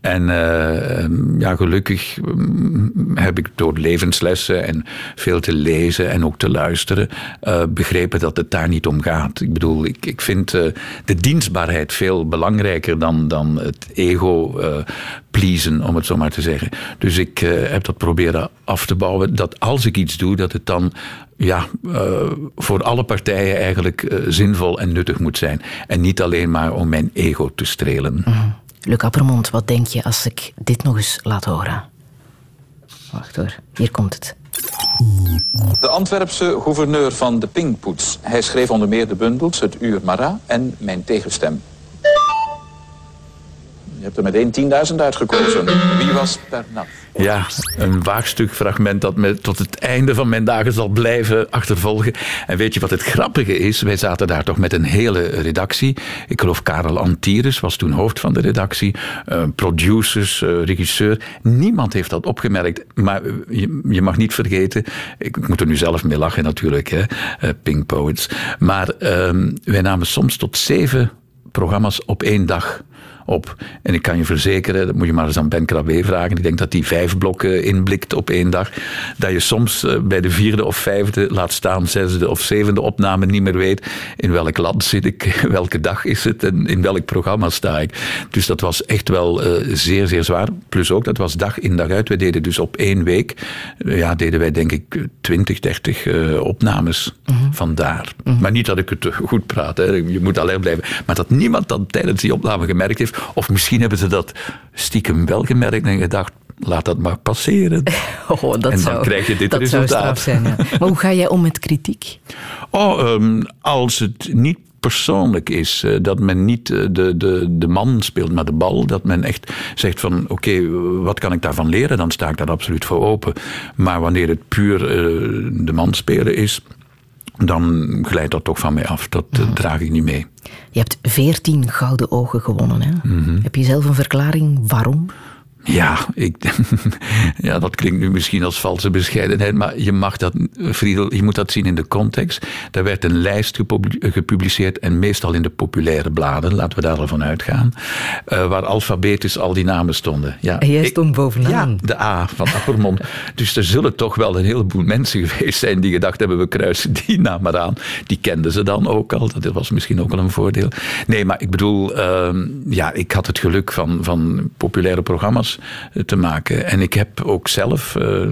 En eh, ja, gelukkig mm, heb ik door levenslessen en veel te lezen en ook te luisteren eh, begrepen dat het daar niet om gaat. Ik bedoel, ik, ik vind eh, de dienstbaarheid veel belangrijker dan, dan het ego pleasen, om het zo maar te zeggen. Dus ik heb dat proberen af te bouwen, dat als ik iets doe, dat het dan ja, voor alle partijen eigenlijk eh, zinvol en nuttig moet zijn. En niet alleen maar om mijn ego te strelen. Luc Appermond, wat denk je als ik dit nog eens laat horen? Wacht hoor, hier komt het. De Antwerpse gouverneur van de Pinkpoets. Hij schreef onder meer de bundels Het Uur Mara en Mijn Tegenstem. Je hebt er meteen 10.000 uitgekozen. Wie was Pernat? Ja, een waagstuk fragment dat me tot het einde van mijn dagen zal blijven achtervolgen. En weet je wat het grappige is? Wij zaten daar toch met een hele redactie. Ik geloof Karel Antires was toen hoofd van de redactie. eh, producers, eh, regisseur. Niemand heeft dat opgemerkt. Maar eh, je, je mag niet vergeten, ik, moet er nu zelf mee lachen natuurlijk, hè, eh, Pink Poets. Maar ehm, wij namen soms tot zeven programma's op één dag op. En ik kan je verzekeren, dat moet je maar eens aan Ben Krabbe vragen. Ik denk dat hij vijf blokken inblikt op één dag. Dat je soms eh, bij de vierde of vijfde, laat staan zesde of zevende opname niet meer weet in welk land zit ik, welke dag is het en in welk programma sta ik. Dus dat was echt wel eh, zeer, zeer zwaar. Plus ook, dat was dag in dag uit. We deden dus op één week, eh, ja, deden wij denk ik 20, 30 eh, opnames vandaar. Maar niet dat ik het goed praat, hè. je moet alleen blijven. Maar dat niemand dat tijdens die opname gemerkt heeft. Of misschien hebben ze dat stiekem wel gemerkt en gedacht, laat dat maar passeren. Oh, dat en dan zou, krijg je dit dat resultaat. straf zijn. Ja. Maar hoe ga jij om met kritiek? Oh, ehm, als het niet persoonlijk is, eh, dat men niet eh, de, de, de man speelt, maar de bal, dat men echt zegt van oké, wat kan ik daarvan leren, dan sta ik daar absoluut voor open. Maar wanneer het puur eh, de man spelen is, dan glijdt dat toch van mij af. Dat draag ik niet mee. Je hebt veertien gouden ogen gewonnen. Hè? Mhm. Heb je zelf een verklaring waarom? Ja, ik, ja, dat klinkt nu misschien als valse bescheidenheid, maar je mag dat, Friedel, je moet dat zien in de context. Daar werd een lijst gepubli- gepubliceerd en meestal in de populaire bladen, laten we daarvan uitgaan, eh, waar alfabetisch al die namen stonden. Ja, En jij ik- stond bovenaan. Ja, de A van Appermond. dus er zullen toch wel een heleboel mensen geweest zijn die gedacht hebben, we kruisen die naam maar aan. Die kenden ze dan ook al, dat was misschien ook wel een voordeel. Nee, maar ik bedoel, ehm, ja, ik had het geluk van, van populaire programma's eh, te maken. En ik heb ook zelf eh,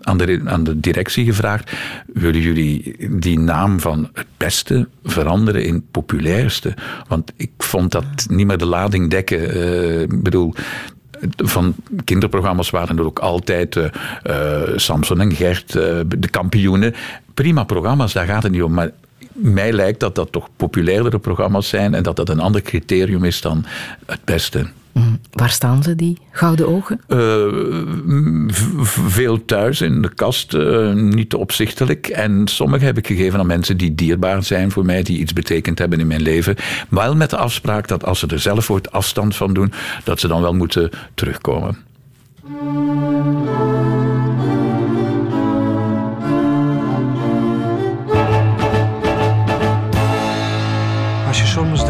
aan, de, aan de directie gevraagd, willen jullie die naam van het beste veranderen in populairste? Want ik vond dat niet meer de lading dekken. Eh, Ik bedoel, van kinderprogramma's waren er ook altijd eh, eh, Samson en Gert, eh, de kampioenen. Prima programma's, daar gaat het niet om. Maar mij lijkt dat dat toch populairdere programma's zijn en dat dat een ander criterium is dan het beste. Mm, Waar staan ze, die gouden ogen? Eh, veel thuis in de kast, eh, niet te opzichtelijk. En sommige heb ik gegeven aan mensen die dierbaar zijn voor mij, die iets betekend hebben in mijn leven. Wel met de afspraak dat als ze er zelf ooit afstand van doen, dat ze dan wel moeten terugkomen.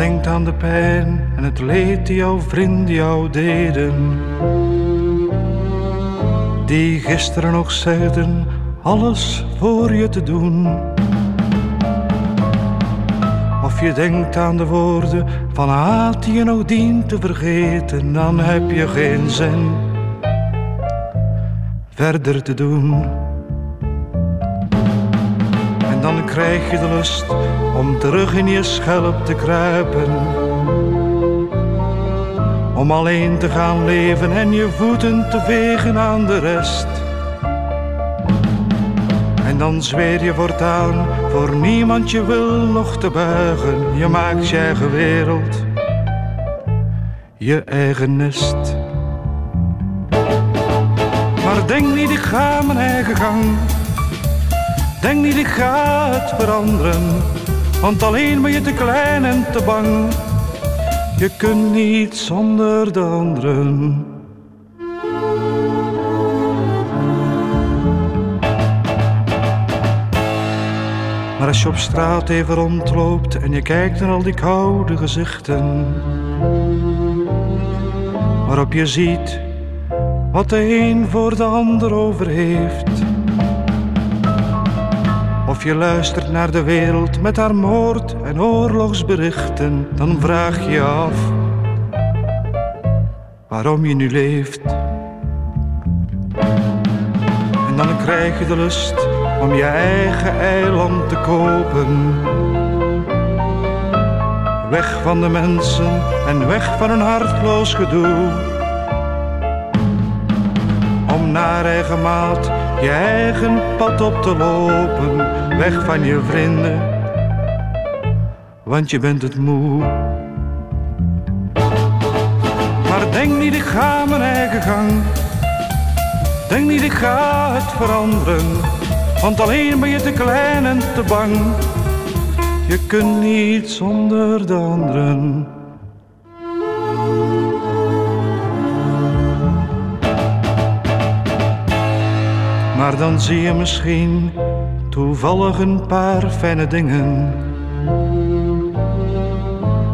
Denkt aan de pijn en het leed die jouw vrienden jou deden. Die gisteren nog zeiden alles voor je te doen. Of je denkt aan de woorden van haat die je nog dient te vergeten. Dan heb je geen zin verder te doen. Dan krijg je de lust om terug in je schelp te kruipen. Om alleen te gaan leven en je voeten te vegen aan de rest. En dan zweer je voortaan voor niemand je wil nog te buigen. Je maakt je eigen wereld, je eigen nest. Maar denk niet, ik ga mijn eigen gang. Denk niet, ik ga het veranderen. Want alleen ben je te klein en te bang. Je kunt niet zonder de anderen. Maar als je op straat even rondloopt en je kijkt naar al die koude gezichten. Waarop je ziet wat de een voor de ander over heeft. Of je luistert naar de wereld met haar moord en oorlogsberichten, dan vraag je af waarom je nu leeft. En dan krijg je de lust om je eigen eiland te kopen. Weg van de mensen en weg van een hartloos gedoe. Om naar eigen maat je eigen pad op te lopen, weg van je vrienden, want je bent het moe. Maar denk niet, ik ga mijn eigen gang. Denk niet, ik ga het veranderen, want alleen ben je te klein en te bang. Je kunt niet zonder de anderen. Maar dan zie je misschien toevallig een paar fijne dingen.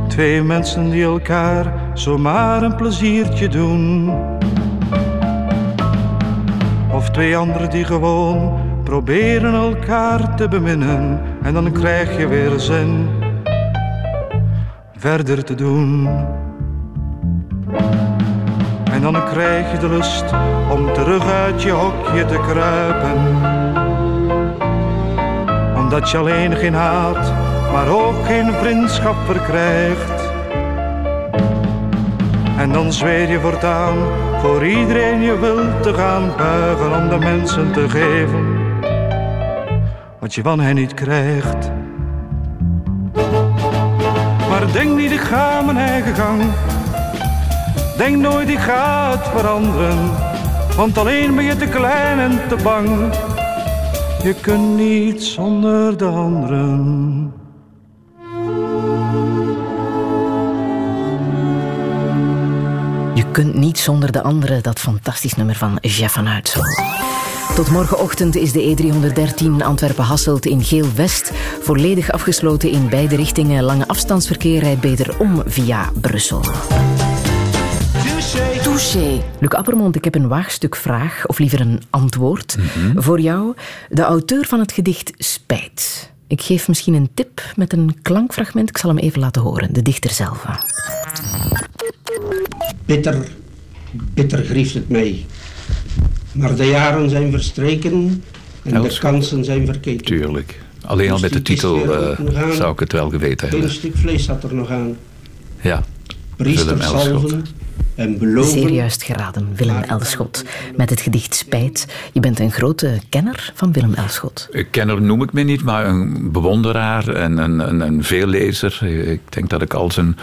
Twee mensen die elkaar zomaar een pleziertje doen. Of twee anderen die gewoon proberen elkaar te beminnen. En dan krijg je weer zin verder te doen. En dan krijg je de lust om terug uit je hokje te kruipen. Omdat je alleen geen haat, maar ook geen vriendschap verkrijgt. En dan zweer je voortaan voor iedereen je wilt te gaan buigen om de mensen te geven wat je van hen niet krijgt. Maar denk niet, ik ga mijn eigen gang. Denk nooit, ik ga het veranderen. Want alleen ben je te klein en te bang. Je kunt niet zonder de anderen. Je kunt niet zonder de anderen, dat fantastisch nummer van Jeff van Uitsel. Tot morgenochtend is de E313 Antwerpen-Hasselt in Geel-West volledig afgesloten in beide richtingen. Lange afstandsverkeer rijdt beter om via Brussel. Touché. Luc Appermond, ik heb een waagstuk vraag, of liever een antwoord, voor jou. De auteur van het gedicht Spijt. Ik geef misschien een tip met een klankfragment. Ik zal hem even laten horen, de dichter zelf. Bitter, bitter grieft het mij. Maar de jaren zijn verstreken en de kansen zijn verkeken. Tuurlijk. Alleen al met de titel eh, zou ik het wel geweten Een hebben. stuk vlees zat er nog aan. Ja. Priester salven en beloven. Zeer juist geraden, Willem Elschot. Met het gedicht Spijt. Je bent een grote kenner van Willem Elschot. Een kenner noem ik me niet, maar een bewonderaar en een, een, een veellezer. Ik denk dat ik al zijn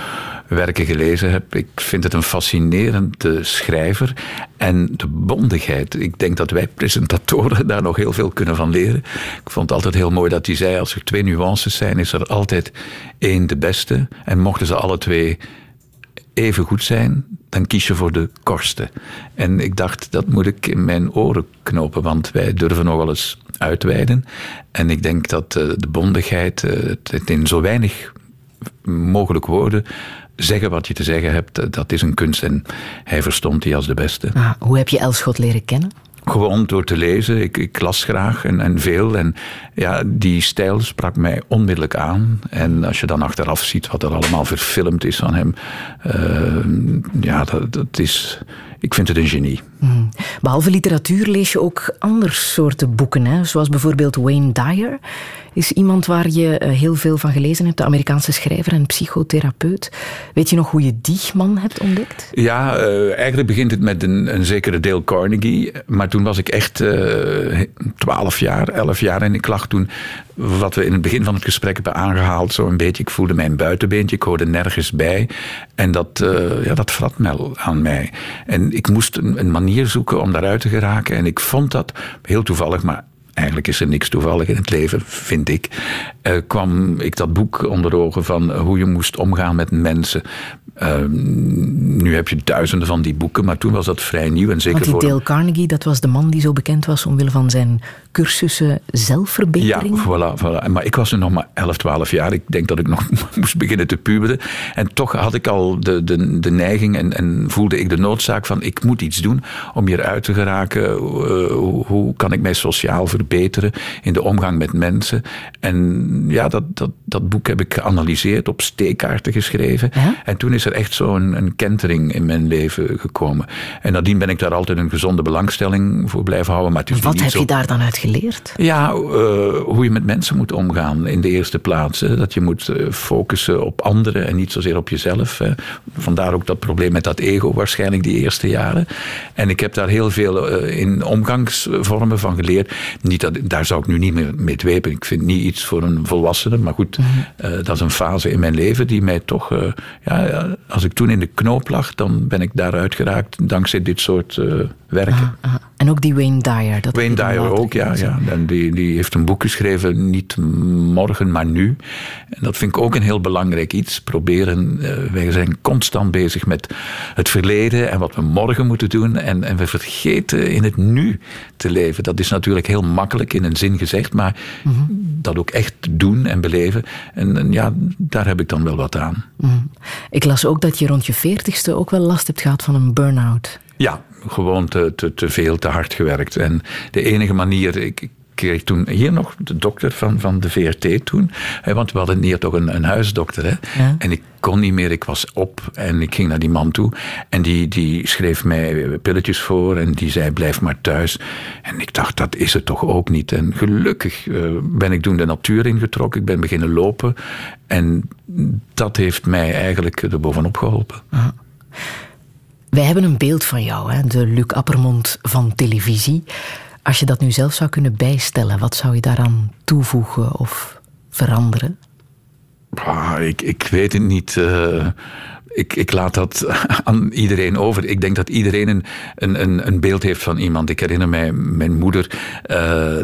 werken gelezen heb. Ik vind het een fascinerende schrijver. En de bondigheid. Ik denk dat wij presentatoren daar nog heel veel kunnen van leren. Ik vond het altijd heel mooi dat hij zei: als er twee nuances zijn, is er altijd één de beste. En mochten ze alle twee even goed zijn, dan kies je voor de kortste. En ik dacht, dat moet ik in mijn oren knopen, want wij durven nogal eens uitweiden. En ik denk dat eh, de bondigheid, eh, het in zo weinig mogelijk woorden zeggen wat je te zeggen hebt, eh, dat is een kunst. En hij verstond die als de beste. Hoe heb je Elschot leren kennen? Gewoon door te lezen. Ik, ik las graag en, en veel. En ja, die stijl sprak mij onmiddellijk aan. En als je dan achteraf ziet wat er allemaal verfilmd is van hem. eh, ja, dat, dat is... Ik vind het een genie. Hmm. Behalve literatuur lees je ook ander soorten boeken, hè? zoals bijvoorbeeld Wayne Dyer. Is iemand waar je eh, heel veel van gelezen hebt, de Amerikaanse schrijver en psychotherapeut. Weet je nog hoe je die man hebt ontdekt? Ja, eh, eigenlijk begint het met een, zekere Dale Carnegie. Maar toen was ik echt eh 12 jaar, 11 jaar. En ik lag toen, wat we in het begin van het gesprek hebben aangehaald, zo een beetje. Ik voelde mijn buitenbeentje, ik hoorde nergens bij. En dat, eh, ja, dat vrat aan mij. En ik moest een, een manier zoeken om daaruit te geraken. En ik vond dat heel toevallig, maar eigenlijk is er niks toevallig in het leven, vind ik. eh, kwam ik dat boek onder ogen van hoe je moest omgaan met mensen. Eh, nu heb je duizenden van die boeken, maar toen was dat vrij nieuw. En zeker Want die Dale Carnegie, dat was de man die zo bekend was omwille van zijn cursussen Ja, zelfverbetering. voilà, voilà. Maar ik was nu nog maar 11, 12 jaar. Ik denk dat ik nog moest beginnen te puberen. En toch had ik al de, de, de neiging en, en voelde ik de noodzaak van... ik moet iets doen om hier uit te geraken. Eh, hoe, hoe kan ik mij sociaal verbinden? Verbeteren in de omgang met mensen. En ja, dat, dat, dat boek heb ik geanalyseerd, op steekkaarten geschreven. En toen is er echt zo'n een kentering in mijn leven gekomen. En nadien ben ik daar altijd een gezonde belangstelling voor blijven houden. Maar het Wat heb zo... je daar dan uit geleerd? Ja, eh, hoe je met mensen moet omgaan in de eerste plaats. Hè. Dat je moet eh, focussen op anderen en niet zozeer op jezelf. Hè. Vandaar ook dat probleem met dat ego waarschijnlijk die eerste jaren. En ik heb daar heel veel eh, in omgangsvormen van geleerd. Niet dat, daar zou ik nu niet meer mee dwepen. Ik vind niet iets voor een volwassene. Maar goed, eh, dat is een fase in mijn leven die mij toch... eh, ja, ja, als ik toen in de knoop lag, dan ben ik daaruit geraakt dankzij dit soort En ook die Wayne Dyer. Dat Wayne Dyer ook, ja. ja. En die, die heeft een boek geschreven, niet morgen, maar nu. En dat vind ik ook een heel belangrijk iets. Proberen, eh, wij zijn constant bezig met het verleden en wat we morgen moeten doen. En, en we vergeten in het nu te leven. Dat is natuurlijk heel makkelijk in een zin gezegd, maar Mhm. dat ook echt doen en beleven. En, en ja, daar heb ik dan wel wat aan. Mhm. Ik las ook dat je rond je veertigste ook wel last hebt gehad van een burn-out. Ja, gewoon te, te, te veel, te hard gewerkt. En de enige manier. Ik, kreeg toen hier nog de dokter van, van de VRT toen. Hè, want we hadden hier toch een, een huisdokter. Hè? Ja. En ik kon niet meer, ik was op. En ik ging naar die man toe. En die, die schreef mij pilletjes voor. En die zei: blijf maar thuis. En ik dacht: dat is het toch ook niet. En gelukkig eh, ben ik toen de natuur ingetrokken. Ik ben beginnen lopen. En dat heeft mij eigenlijk er bovenop geholpen. Wij hebben een beeld van jou, hè? de Luc Appermond van televisie. Als je dat nu zelf zou kunnen bijstellen, wat zou je daaraan toevoegen of veranderen? Ah, ik, ik weet het niet. eh, ik, ik laat dat aan iedereen over. Ik denk dat iedereen een, een, een, een beeld heeft van iemand. Ik herinner mij mijn moeder eh,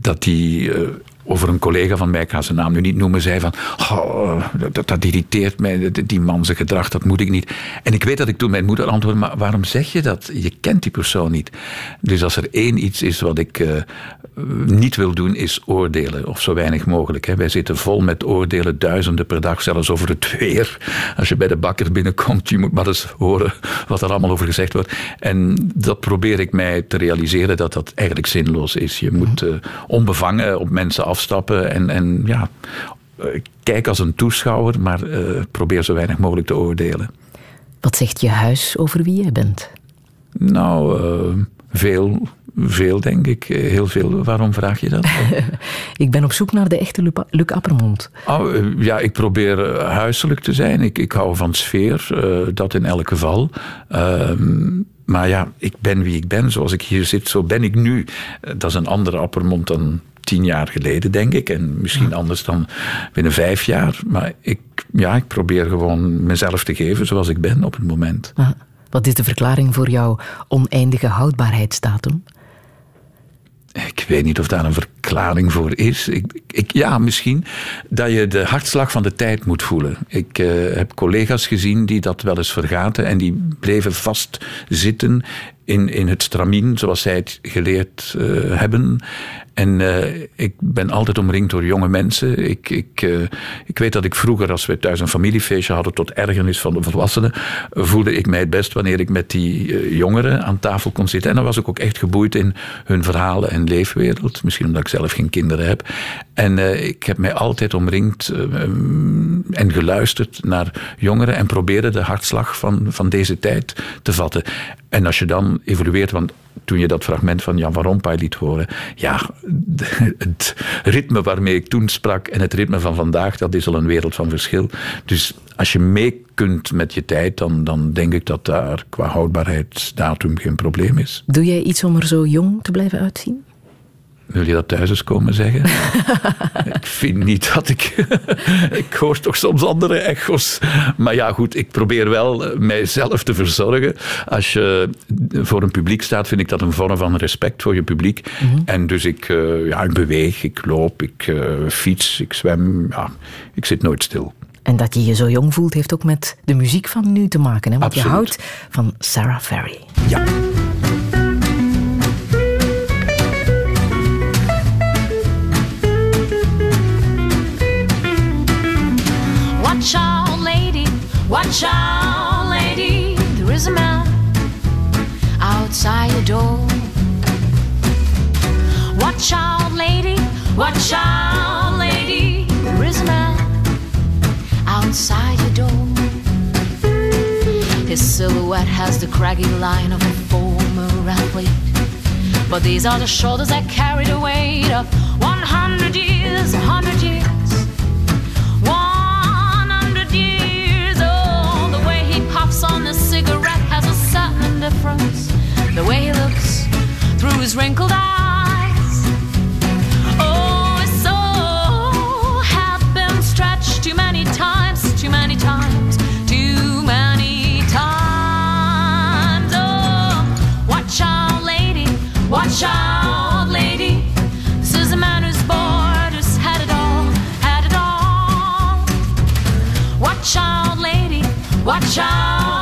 dat die. eh, over een collega van mij, ik ga zijn naam nu niet noemen, zei van, oh, dat, dat irriteert mij, die- man zijn gedrag, dat moet ik niet. En ik weet dat ik toen mijn moeder antwoordde, maar waarom zeg je dat? Je kent die persoon niet. Dus als er één iets is wat ik eh, niet wil doen, is oordelen, of zo weinig mogelijk. Hè. Wij zitten vol met oordelen, duizenden per dag, zelfs over het weer. Als je bij de bakker binnenkomt, je moet maar eens horen wat er allemaal over gezegd wordt. En dat probeer ik mij te realiseren dat dat eigenlijk zinloos is. Je moet eh, onbevangen op mensen afstappen en, en ja, eh, kijk als een toeschouwer, maar eh, probeer zo weinig mogelijk te oordelen. Wat zegt je huis over wie jij bent? Nou, eh, veel, veel denk ik. Heel veel. Waarom vraag je dat? Ik ben op zoek naar de echte Luc, Appermond. Oh, ja, ik probeer huiselijk te zijn. Ik, ik hou van sfeer, dat in elk geval. Ehm, maar ja, ik ben wie ik ben. Zoals ik hier zit, zo ben ik nu. Eh, dat is een andere Appermond dan tien jaar geleden, denk ik. En misschien anders dan binnen vijf jaar. Maar ik, ja, ik probeer gewoon mezelf te geven zoals ik ben op het moment. Ah, Wat is de verklaring voor jouw oneindige houdbaarheidsdatum? Ik weet niet of daar een verklaring voor is. Ik, ik, ja, misschien dat je de hartslag van de tijd moet voelen. Ik eh, heb collega's gezien die dat wel eens vergaten en die bleven vastzitten in, in het stramien, zoals zij het geleerd eh, hebben. En eh, ik ben altijd omringd door jonge mensen. Ik, ik, eh, ik weet dat ik vroeger, als we thuis een familiefeestje hadden, tot ergernis van de volwassenen, voelde ik mij het best wanneer ik met die eh, jongeren aan tafel kon zitten. En dan was ik ook echt geboeid in hun verhalen en leefwereld. Misschien omdat ik zelf geen kinderen heb. En ik heb mij altijd omringd en geluisterd naar jongeren en probeerde de hartslag van, van deze tijd te vatten. En als je dan evolueert, want toen je dat fragment van Jan van Rompuy liet horen, ja, het ritme waarmee ik toen sprak en het ritme van vandaag, dat is al een wereld van verschil. Dus als je mee kunt met je tijd, dan, dan denk ik dat daar qua houdbaarheidsdatum geen probleem is. Doe jij iets om er zo jong te blijven uitzien? Wil je dat thuis eens komen zeggen? ik vind niet dat ik. ik hoor toch soms andere echo's. Maar ja, goed, ik probeer wel eh, mijzelf te verzorgen. Als je voor een publiek staat, vind ik dat een vorm van respect voor je publiek. En dus ik, eh, ja, ik beweeg, ik loop, ik eh, fiets, ik zwem. Ja, ik zit nooit stil. En dat je je zo jong voelt, heeft ook met de muziek van nu te maken. Hè? Want je houdt van Sarah Ferry. Ja. Watch out, lady. There is a man outside your door. Watch Watch out, lady, watch out, lady. There is a man outside your door. His silhouette has the craggy line of a former athlete. But these are the shoulders that carry the weight of puffs on the cigarette has a certain indifference. The way he looks through his wrinkled eyes. Oh, his soul had been stretched too many times, watch out,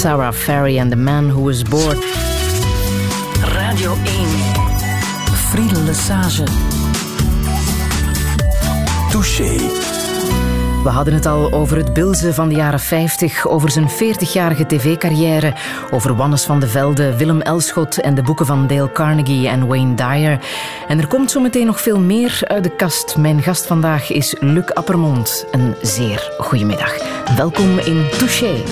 Sarah Ferry and the Man Who Was Bored. Radio 1. Friedel Lesage. Touché. We hadden het al over het Bilze van de jaren 50, over zijn 40-jarige tv-carrière, over Wannes van de Velde, Willem Elschot en de boeken van Dale Carnegie en Wayne Dyer. En er komt zometeen nog veel meer uit de kast. Mijn gast vandaag is Luc Appermond. Een zeer goede middag. Welkom in Touché.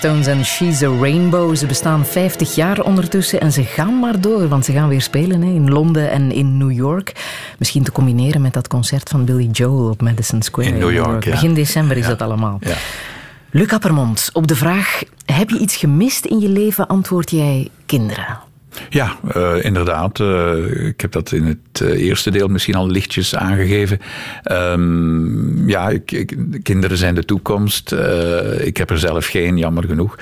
Stones en She's a Rainbow. Ze bestaan 50 jaar ondertussen en ze gaan maar door, want ze gaan weer spelen hè, in Londen en in New York. Misschien te combineren met dat concert van Billy Joel op Madison Square In New York, ja. Begin december is dat allemaal. Ja. Luc Appermond, op de vraag: heb je iets gemist in je leven? Antwoord jij kinderen. Ja, eh, inderdaad. Eh, ik heb dat in het eh, eerste deel misschien al lichtjes aangegeven. Ehm, ja, kinderen zijn de toekomst. Ik heb er zelf geen, jammer genoeg.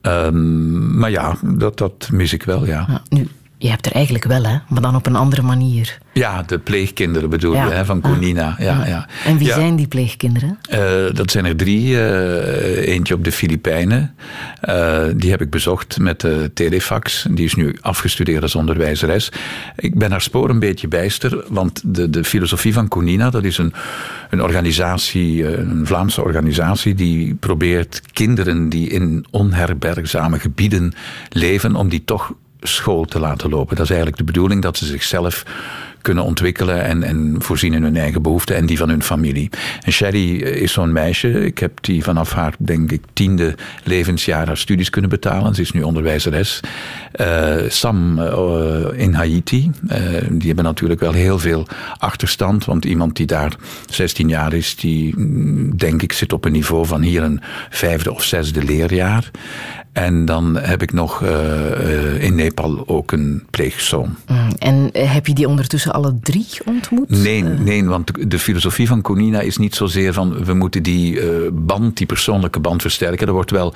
Ehm, maar ja, dat, dat mis ik wel, ja. Nu, je hebt er eigenlijk wel, hè, maar dan op een andere manier. Ja, de pleegkinderen bedoel Ja. je, hè, van Conina. Ja, ja. En wie Ja. zijn die pleegkinderen? Eh, dat zijn er drie. Eh, eentje op de Filipijnen. Eh, die heb ik bezocht met de telefax. Die is nu afgestudeerd als onderwijzeres. Ik ben haar spoor een beetje bijster, want de, de filosofie van Conina, dat is een, een organisatie, een Vlaamse organisatie, die probeert kinderen die in onherbergzame gebieden leven, om die toch school te laten lopen. Dat is eigenlijk de bedoeling dat ze zichzelf kunnen ontwikkelen en, en voorzien in hun eigen behoeften en die van hun familie. En Sherry eh, is zo'n meisje. Ik heb die vanaf haar, denk ik, tiende levensjaar haar studies kunnen betalen. Ze is nu onderwijzeres. Eh, Sam eh, in Haiti, die hebben natuurlijk wel heel veel achterstand, want iemand die daar 16 jaar is, die mm, denk ik zit op een niveau van hier een vijfde of zesde leerjaar. En dan heb ik nog eh, eh, in Nepal ook een pleegzoon. Mm, En eh, heb je die ondertussen alle drie ontmoet? Nee, nee, want de filosofie van Conina is niet zozeer van we moeten die band, die persoonlijke band versterken. Er wordt wel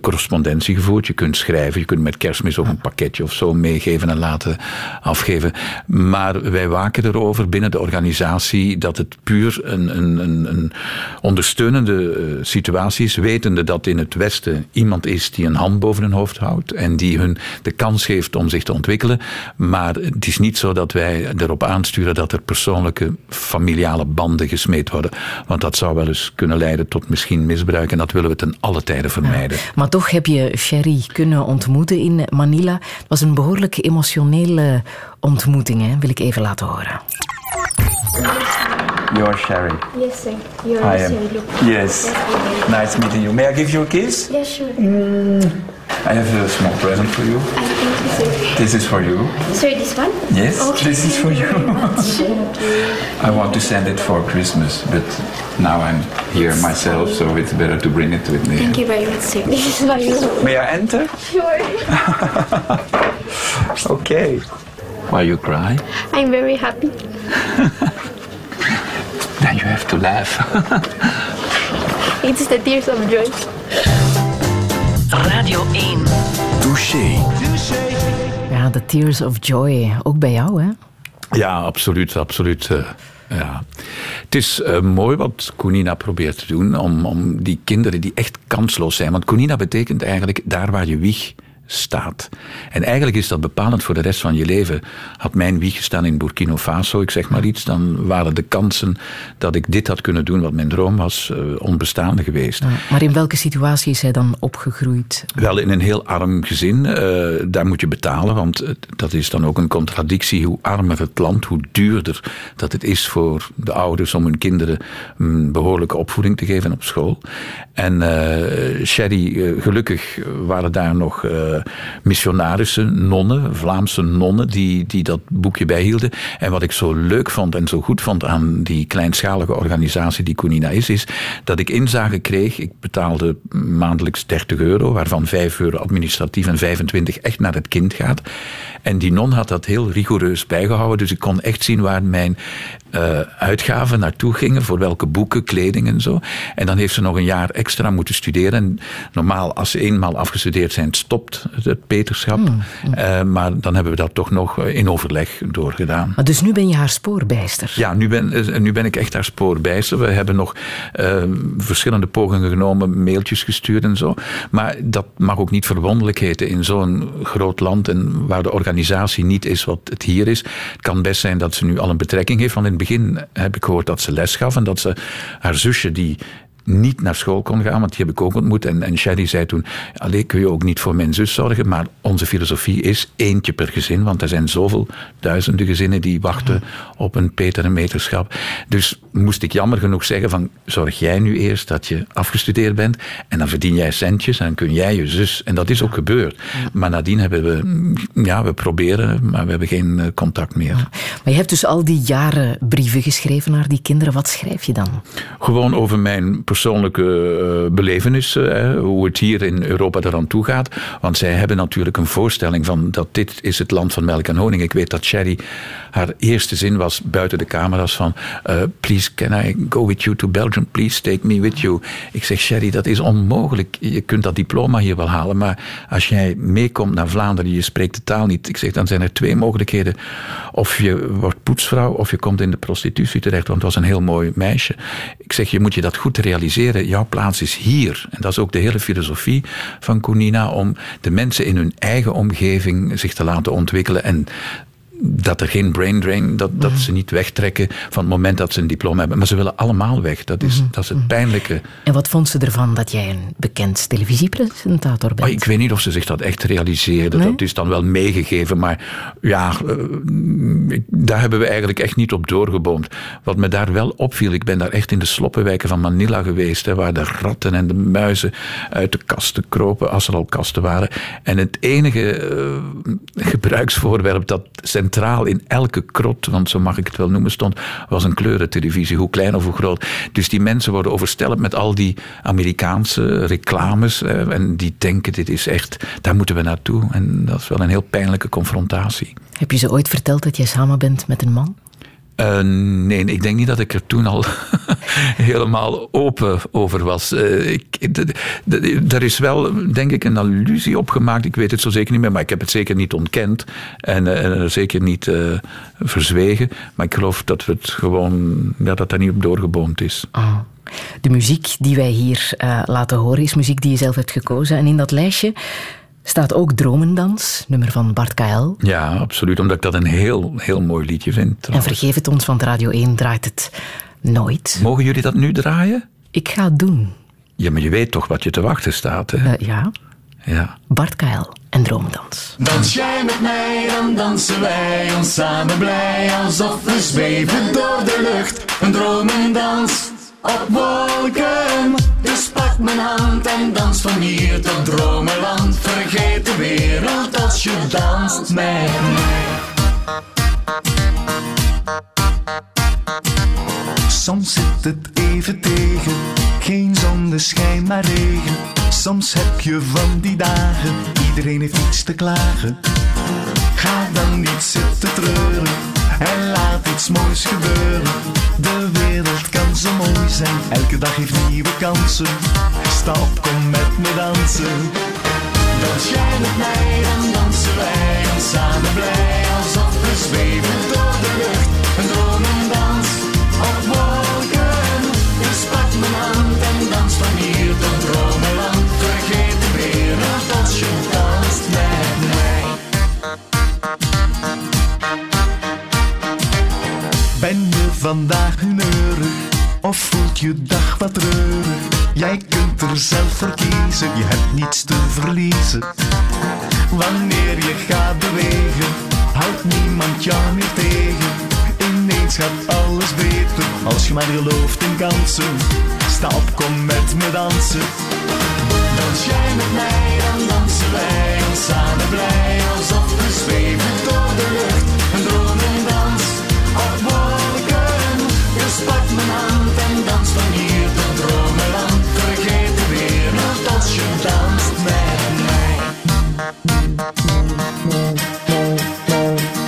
correspondentie gevoerd. Je kunt schrijven, je kunt met kerstmis ook een pakketje of zo meegeven en laten afgeven. Maar wij waken erover binnen de organisatie dat het puur een, een, een, een ondersteunende situatie is, wetende dat in het Westen iemand is die een hand boven hun hoofd houdt en die hun de kans geeft om zich te ontwikkelen. Maar het is niet zo dat wij erop aansturen dat er persoonlijke familiale banden gesmeed worden. Want dat zou wel eens kunnen leiden tot misschien misbruik en dat willen we ten alle tijden vermijden. Maar toch heb je Sherry kunnen ontmoeten in Manila. Het was een behoorlijk emotionele ontmoeting, hè? wil ik even laten horen. You're Sherry. Yes, sir. You're I am. look. Yes. Nice meeting you. May I give you a kiss? Yeah, sure. Mm. I have a small present for you. I thank you, sir. This is for you. Sorry, this one? Yes, Okay, this is for you. I want to send it for Christmas, but now I'm here myself, so it's better to bring it with me. Thank you very much, sir. This is for you. May I enter? Sure. Okay. Why you cry? I'm very happy. You have to laugh. It's the tears of joy. Radio 1. Touché. Ja, The Tears of Joy. Ook bij jou, hè? Ja, absoluut, absoluut. eh, ja. Het is eh, mooi wat Kunina probeert te doen om, om die kinderen die echt kansloos zijn. Want Kunina betekent eigenlijk daar waar je wieg staat. En eigenlijk is dat bepalend voor de rest van je leven. Had mijn wieg gestaan in Burkina Faso, ik zeg maar iets, dan waren de kansen dat ik dit had kunnen doen wat mijn droom was, eh, onbestaande geweest. Ja, Maar in welke situatie is hij dan opgegroeid? Wel in een heel arm gezin. eh, daar moet je betalen, want dat is dan ook een contradictie. Hoe armer het land, hoe duurder dat het is voor de ouders om hun kinderen een behoorlijke opvoeding te geven op school. En eh Sherry, gelukkig waren daar nog missionarissen, nonnen, Vlaamse nonnen, die, die dat boekje bijhielden. En wat ik zo leuk vond en zo goed vond aan die kleinschalige organisatie die Kunina is, is dat ik inzage kreeg. Ik betaalde maandelijks 30 euro, waarvan 5 euro administratief en 25 echt naar het kind gaat. En die non had dat heel rigoureus bijgehouden, dus ik kon echt zien waar mijn eh, uitgaven naartoe gingen, voor welke boeken, kleding en zo. En dan heeft ze nog een jaar extra moeten studeren. En normaal, als ze eenmaal afgestudeerd zijn, stopt het peterschap. Eh, maar dan hebben we dat toch nog eh, in overleg doorgedaan. Maar dus nu ben je haar spoorbijster. Ja, nu ben, eh, nu ben ik echt haar spoor bijster. We hebben nog eh, verschillende pogingen genomen, mailtjes gestuurd en zo. Maar dat mag ook niet verwonderlijk heten in zo'n groot land en waar de organisatie niet is wat het hier is. Het kan best zijn dat ze nu al een betrekking heeft. Want in het begin heb ik gehoord dat ze les gaf en dat ze haar zusje die niet naar school kon gaan, want die heb ik ook ontmoet. En, en Sherry zei toen, alleen kun je ook niet voor mijn zus zorgen, maar onze filosofie is eentje per gezin, want er zijn zoveel duizenden gezinnen die wachten op een Peter en meterschap. Dus moest ik jammer genoeg zeggen van zorg jij nu eerst dat je afgestudeerd bent en dan verdien jij centjes en dan kun jij je zus. En dat is ook gebeurd. Maar nadien hebben we, ja, we proberen, maar we hebben geen eh, contact meer. Maar je hebt dus al die jaren brieven geschreven naar die kinderen. Wat schrijf je dan? Gewoon over mijn persoonlijke eh, belevenissen, hè, hoe het hier in Europa eraan toe gaat. Want zij hebben natuurlijk een voorstelling van dat dit is het land van melk en honing. Ik weet dat Sherry, haar eerste zin was buiten de camera's van eh, please can I go with you to Belgium, please take me with you. Ik zeg Sherry, dat is onmogelijk. Je kunt dat diploma hier wel halen, maar als jij meekomt naar Vlaanderen, je spreekt de taal niet. Ik zeg, dan zijn er twee mogelijkheden. Of je wordt poetsvrouw, of je komt in de prostitutie terecht, want het was een heel mooi meisje. Ik zeg, je moet je dat goed realiseren. Jouw plaats is hier. En dat is ook de hele filosofie van Koenina, om de mensen in hun eigen omgeving zich te laten ontwikkelen. En dat er geen brain drain, dat, dat ze niet wegtrekken van het moment dat ze een diploma hebben. Maar ze willen allemaal weg. Dat is, dat is het pijnlijke. En wat vond ze ervan dat jij een bekend televisiepresentator bent? Maar ik weet niet of ze zich dat echt realiseerden. Nee? Dat is dan wel meegegeven. Maar ja, eh, daar hebben we eigenlijk echt niet op doorgeboomd. Wat me daar wel opviel, ik ben daar echt in de sloppenwijken van Manila geweest. Hè, waar de ratten en de muizen uit de kasten kropen, als er al kasten waren. En het enige eh, gebruiksvoorwerp dat centraal in elke krot, want zo mag ik het wel noemen, stond, was een kleurentelevisie, hoe klein of hoe groot. Dus die mensen worden overstelpt met al die Amerikaanse reclames. eh, en die denken, dit is echt, daar moeten we naartoe. En dat is wel een heel pijnlijke confrontatie. Heb je ze ooit verteld dat jij samen bent met een man? Eh, nee, ik denk niet dat ik er toen al helemaal open over was. Eh, ik, er is wel, denk ik, een allusie op gemaakt. Ik weet het zo zeker niet meer, maar ik heb het zeker niet ontkend. En, eh, er zeker niet verzwegen. Maar ik geloof dat het gewoon, ja, dat daar niet op doorgeboomd is. Ah. De muziek die wij hier laten horen is muziek die je zelf hebt gekozen. En in dat lijstje staat ook Dromendans, nummer van Bart KL. Ja, absoluut. Omdat ik dat een heel, heel mooi liedje vind. En vergeef het ons, want Radio 1 draait het nooit. Mogen jullie dat nu draaien? Ik ga het doen. Ja, maar je weet toch wat je te wachten staat, hè? Eh, ja. Ja. Bart KL en Dromendans. Dans jij met mij, dan dansen wij ons samen blij Alsof we zweven door de lucht Een dromendans op wolken Dus pak mijn hand en dans van hier tot dromenland Vergeet de wereld als je danst met mij Soms zit het even tegen, geen zonneschijn maar regen. Soms heb je van die dagen, iedereen heeft iets te klagen. Ga dan niet zitten treuren en laat iets moois gebeuren. De wereld kan zo mooi zijn, elke dag heeft nieuwe kansen. Sta op, kom met me dansen. Dans jij met mij, dan dansen wij ons samen blij Alsof we zweven door de lucht vandaag humeurig of voelt je dag wat treurig? Jij kunt er zelf voor kiezen, je hebt niets te verliezen. Wanneer je gaat bewegen, houdt niemand jou meer tegen. Ineens gaat alles beter, als je maar gelooft in kansen. Sta op, kom met me dansen. Dans jij met mij, dan dansen wij ons samen blij Alsof we zweven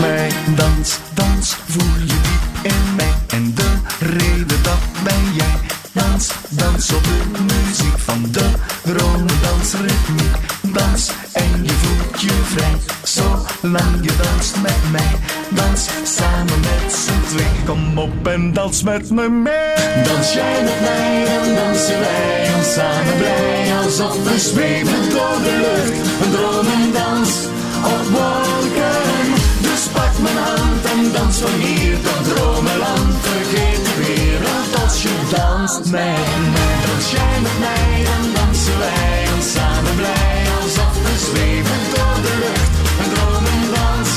mij. Dans, dans, voel je diep in mij. En de reden dat ben jij. Dans, dans op de muziek van de dromendansritmiek. Dans en je voelt je vrij. Zolang je danst met mij. Dans samen met z'n twee. Kom op en dans met me mee. Dans jij met mij, dan dansen wij ons samen blij Alsof we zweven door de lucht Een dromendans op wolken Dus pak mijn hand en dans van hier tot dromenland Vergeet de wereld als je danst met mij Dans jij met mij, dan dansen wij ons samen blij Zweef en door de lucht en dromen dans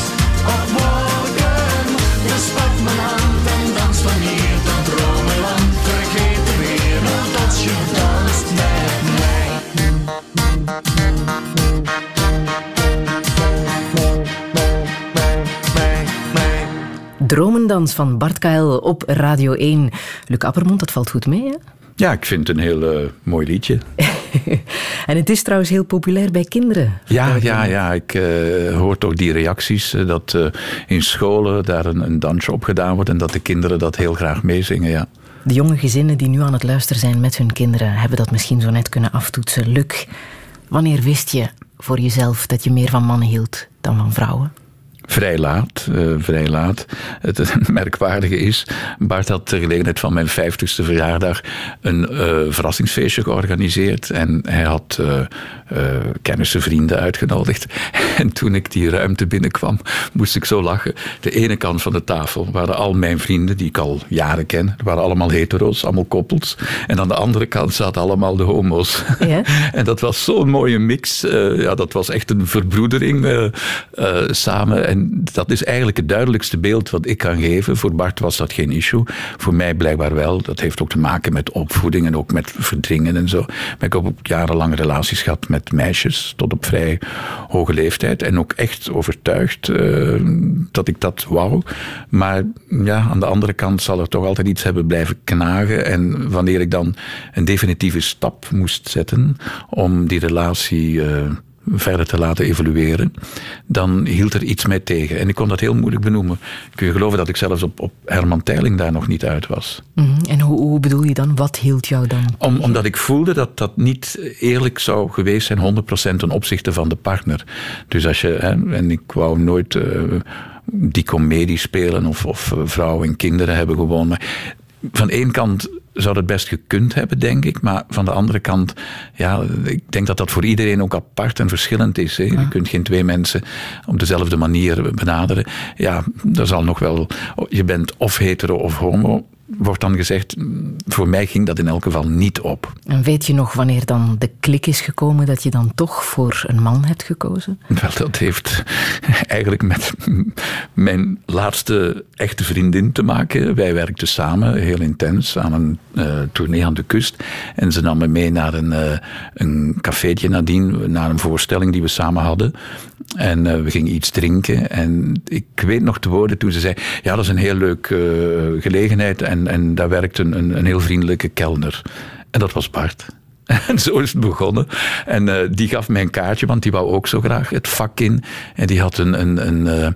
op morgen. Dus je spakt mijn hand en dans van hier dan dromen, want vergeet de wereld dat je danst met mij. Dromen van Bart K. Op radio 1. Luc Appermond, dat valt goed mee, hè? Ja, ik vind het een heel eh, mooi liedje. En het is trouwens heel populair bij kinderen. Ja, ja, ja. Ik eh, hoor toch die reacties eh, dat in scholen daar een, een dansje op gedaan wordt en dat de kinderen dat heel graag meezingen. Ja. De jonge gezinnen die nu aan het luisteren zijn met hun kinderen, hebben dat misschien zo net kunnen aftoetsen. Luc, wanneer wist je voor jezelf dat je meer van mannen hield dan van vrouwen? Vrij laat, eh, vrij laat. Het merkwaardige is, Bart had ter gelegenheid van mijn 50ste verjaardag een eh, verrassingsfeestje georganiseerd. En hij had eh, kennissen, vrienden uitgenodigd. En toen ik die ruimte binnenkwam, moest ik zo lachen. De ene kant van de tafel waren al mijn vrienden, die ik al jaren ken. Waren allemaal hetero's, allemaal koppels. En aan de andere kant zaten allemaal de homo's. en dat was zo'n mooie mix. Ja, dat was echt een verbroedering samen. En dat is eigenlijk het duidelijkste beeld wat ik kan geven. Voor Bart was dat geen issue. Voor mij blijkbaar wel. Dat heeft ook te maken met opvoeding en ook met verdringen en zo. Maar ik heb ook relaties gehad met meisjes tot op vrij hoge leeftijd. En ook echt overtuigd eh, dat ik dat wou. Maar ja, aan de andere kant zal er toch altijd iets hebben blijven knagen. En wanneer ik dan een definitieve stap moest zetten om die relatie. eh, verder te laten evolueren, dan hield er iets mij tegen. En ik kon dat heel moeilijk benoemen. Kun je geloven dat ik zelfs op, op Herman Teiling daar nog niet uit was? Mhm. En hoe, hoe bedoel je dan? Wat hield jou dan? Om, omdat ik voelde dat dat niet eerlijk zou geweest zijn, 100% ten opzichte van de partner. Dus als je, hè, en ik wou nooit eh, die comedie spelen of, of eh, vrouwen en kinderen hebben gewoon. Maar van één kant zou het best gekund hebben, denk ik. Maar van de andere kant, ja, ik denk dat dat voor iedereen ook apart en verschillend is. Hè. Je kunt geen twee mensen op dezelfde manier benaderen. Ja, er zal nog wel, je bent of hetero of homo. Wordt dan gezegd, voor mij ging dat in elk geval niet op. En weet je nog wanneer dan de klik is gekomen dat je dan toch voor een man hebt gekozen? Wel, dat heeft eigenlijk met mijn laatste echte vriendin te maken. Wij werkten samen, heel intens, aan een eh tournee aan de kust. En ze nam me mee naar een, eh, een cafeetje nadien, naar een voorstelling die we samen hadden. En eh, we gingen iets drinken. En ik weet nog de woorden toen ze zei... Ja, dat is een heel leuke gelegenheid. En, en daar werkt een, een, een heel vriendelijke kelner. En dat was Bart. En zo is het begonnen. En eh, die gaf mij een kaartje, want die wou ook zo graag het vak in. En die had een, een, een, eh,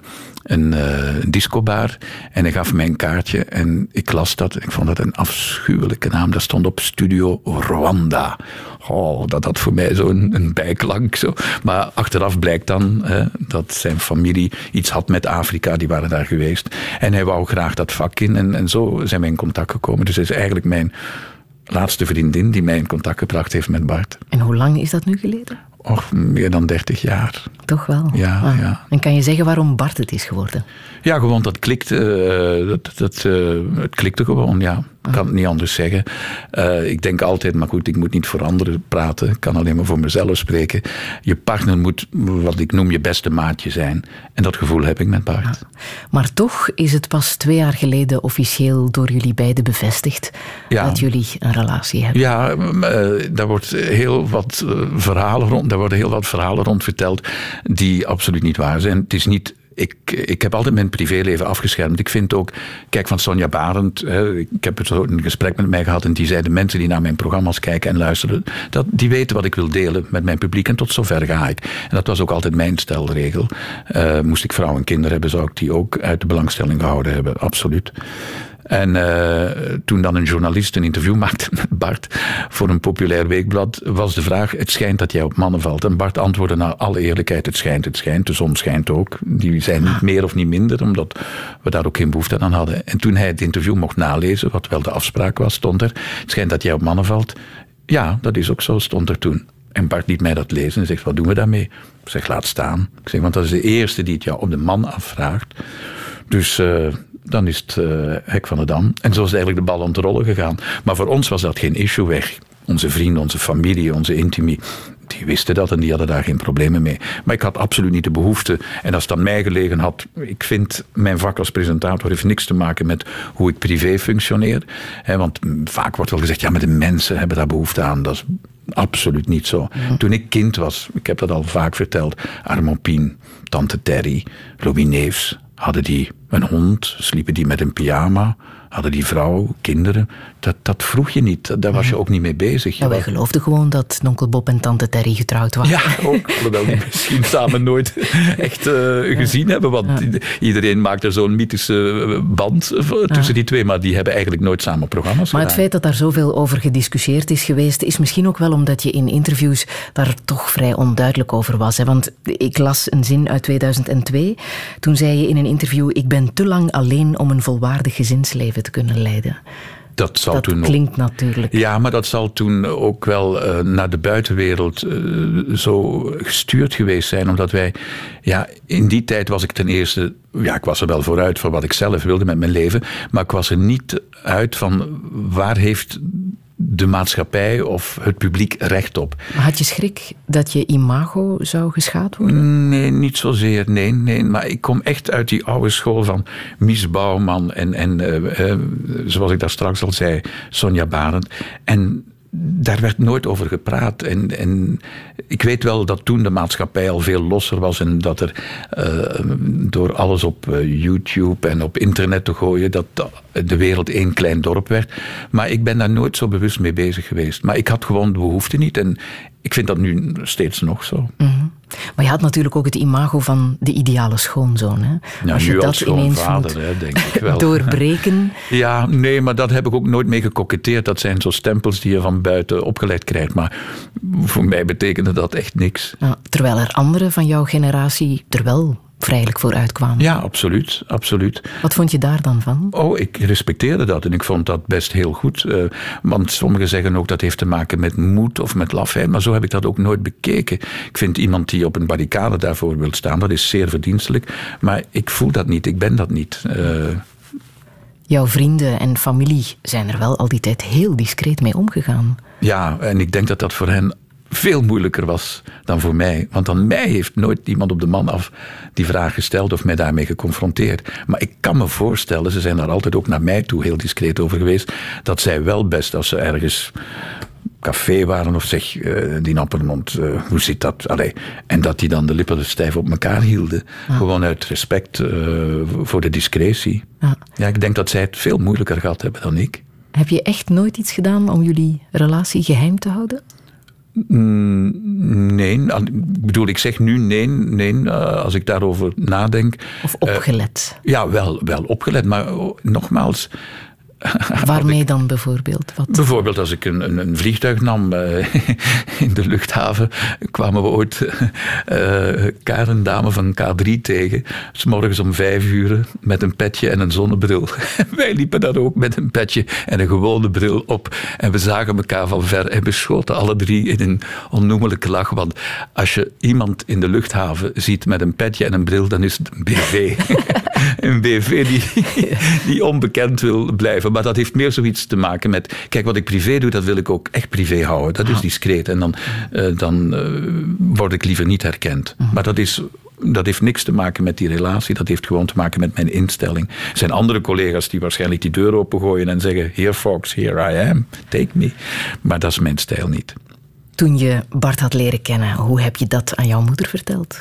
een eh, discobar. En hij gaf mij een kaartje. En ik las dat. Ik vond dat een afschuwelijke naam. Dat stond op Studio Rwanda. Oh, dat had voor mij zo'n een bijklank. Zo. Maar achteraf blijkt dan dat zijn familie iets had met Afrika. Die waren daar geweest. En hij wou graag dat vak in. En, en zo zijn wij in contact gekomen. Dus hij is eigenlijk mijn laatste vriendin die mij in contact gebracht heeft met Bart. En hoe lang is dat nu geleden? Och, meer dan 30 jaar. Toch wel? Ja, Ah. ja. En kan je zeggen waarom Bart het is geworden? Ja, gewoon dat klikte. eh, dat, dat, eh, het klikte gewoon, ja. Ik kan het niet anders zeggen. Eh, ik denk altijd, maar goed, ik moet niet voor anderen praten. Ik kan alleen maar voor mezelf spreken. Je partner moet, wat ik noem, je beste maatje zijn. En dat gevoel heb ik met Bart. Maar toch is het pas twee jaar geleden officieel door jullie beiden bevestigd Ja. dat jullie een relatie hebben. Ja, daar wordt heel wat verhalen rond, daar worden heel wat verhalen rond verteld die absoluut niet waar zijn. Het is niet. Ik, ik heb altijd mijn privéleven afgeschermd. Ik vind ook, kijk van Sonja Barend, ik heb het een gesprek met mij gehad en die zei de mensen die naar mijn programma's kijken en luisteren, dat, die weten wat ik wil delen met mijn publiek en tot zover ga ik. En dat was ook altijd mijn stelregel. Eh, moest ik vrouw en kinderen hebben, zou ik die ook uit de belangstelling gehouden hebben, absoluut. En eh, toen dan een journalist een interview maakte met Bart voor een populair weekblad, was de vraag: Het schijnt dat jij op mannen valt. En Bart antwoordde naar alle eerlijkheid: Het schijnt, het schijnt. De zon schijnt ook. Die zijn niet meer of niet minder, omdat we daar ook geen behoefte aan hadden. En toen hij het interview mocht nalezen, wat wel de afspraak was, stond er: Het schijnt dat jij op mannen valt. Ja, dat is ook zo, stond er toen. En Bart liet mij dat lezen en zegt: Wat doen we daarmee? Ik zeg: Laat staan. Ik zeg: Want dat is de eerste die het jou op de man afvraagt. Dus eh, dan is het eh, hek van de dam. En zo is eigenlijk de bal om te rollen gegaan. Maar voor ons was dat geen issue weg. Onze vrienden, onze familie, onze intimie, die wisten dat en die hadden daar geen problemen mee. Maar ik had absoluut niet de behoefte. En als het aan mij gelegen had, ik vind mijn vak als presentator heeft niks te maken met hoe ik privé functioneer. Want vaak wordt wel gezegd, ja, maar de mensen hebben daar behoefte aan. Dat is absoluut niet zo. Toen ik kind was, ik heb dat al vaak verteld, Armand Pien, Tante Terry, Louis Neefs, hadden die een hond, sliepen die met een pyjama, hadden die vrouw, kinderen. Dat, dat vroeg je niet, daar was je ook niet mee bezig. Ja, wij geloofden gewoon dat onkel Bob en tante Terry getrouwd waren. Ja, ook. Alhoewel die misschien samen nooit echt eh, gezien hebben. Want iedereen maakt er zo'n mythische eh, band eh, tussen die twee. Maar die hebben eigenlijk nooit samen programma's Maar het feit dat daar zoveel over gediscussieerd is geweest, is misschien ook wel omdat je in interviews daar toch vrij onduidelijk over was. Hè? Want ik las een zin uit 2002. Toen zei je in een interview: Ik ben te lang alleen om een volwaardig gezinsleven te kunnen leiden. Dat zal dat toen ook- klinkt natuurlijk. Ja, maar dat zal toen ook wel eh, naar de buitenwereld eh, zo gestuurd geweest zijn. Omdat wij, ja, in die tijd was ik ten eerste, ja, ik was er wel vooruit voor wat ik zelf wilde met mijn leven. Maar ik was er niet uit van waar heeft de maatschappij of het publiek recht op. Maar had je schrik dat je imago zou geschaad worden? Nee, niet zozeer. Nee, nee. Maar ik kom echt uit die oude school van Mies Bouwman en, en eh, eh, zoals ik daar straks al zei, Sonja Barend. En daar werd nooit over gepraat. En, en ik weet wel dat toen de maatschappij al veel losser was en dat er eh, door alles op eh, YouTube en op internet te gooien, dat de wereld één klein dorp werd. Maar ik ben daar nooit zo bewust mee bezig geweest. Maar ik had gewoon de behoefte niet en ik vind dat nu steeds nog zo. Mhm. Maar je had natuurlijk ook het imago van de ideale schoonzoon. Hè? Ja, als je dat als ineens hè, denk ik wel. doorbreken. Ja, nee, maar dat heb ik ook nooit mee gekoketteerd. Dat zijn zo stempels die je van buiten opgelegd krijgt. Maar voor mij betekende dat echt niks. Ja, terwijl er anderen van jouw generatie er wel vrijelijk voor uitkwamen. Ja, absoluut, absoluut. Wat vond je daar dan van? Oh, ik respecteerde dat en ik vond dat best heel goed. Eh, want sommigen zeggen ook dat heeft te maken met moed of met lafheid. Maar zo heb ik dat ook nooit bekeken. Ik vind iemand die op een barricade daarvoor wil staan, dat is zeer verdienstelijk. Maar ik voel dat niet, ik ben dat niet. Eh, Jouw vrienden en familie zijn er wel al die tijd heel discreet mee omgegaan. Ja, en ik denk dat dat voor hen veel moeilijker was dan voor mij. Want aan mij heeft nooit iemand op de man af die vraag gesteld of mij daarmee geconfronteerd. Maar ik kan me voorstellen, ze zijn daar altijd ook naar mij toe heel discreet over geweest, dat zij wel best als ze ergens café waren of zeg, eh, die Nappermond, eh hoe zit dat? Allee, en dat die dan de lippen stijf op elkaar hielden. Gewoon uit respect eh, voor de discretie. Ja. Ja, ik denk dat zij het veel moeilijker gehad hebben dan ik. Heb je echt nooit iets gedaan om jullie relatie geheim te houden? Mm, Nee, ik bedoel, ik zeg nu nee, nee eh, als ik daarover nadenk. Of opgelet? ja, wel, wel opgelet, maar oh, nogmaals. Waarmee dan bijvoorbeeld? Wat? Bijvoorbeeld als ik een, een, een vliegtuig nam eh, in de luchthaven, kwamen we ooit eh Karen, dame van K3 tegen, s morgens om vijf uur met een petje en een zonnebril. Wij liepen daar ook met een petje en een gewone bril op en we zagen elkaar van ver en we schoten alle drie in een onnoemelijke lach, want als je iemand in de luchthaven ziet met een petje en een bril, dan is het een BV. een BV die, die onbekend wil blijven. Maar dat heeft meer zoiets te maken met... Kijk, wat ik privé doe, dat wil ik ook echt privé houden. Dat is discreet. En dan, eh, dan eh, word ik liever niet herkend. Maar dat is... Dat heeft niks te maken met die relatie, dat heeft gewoon te maken met mijn instelling. Er zijn andere collega's die waarschijnlijk die deur opengooien en zeggen: Here, Fox, here I am, take me. Maar dat is mijn stijl niet. Toen je Bart had leren kennen, hoe heb je dat aan jouw moeder verteld?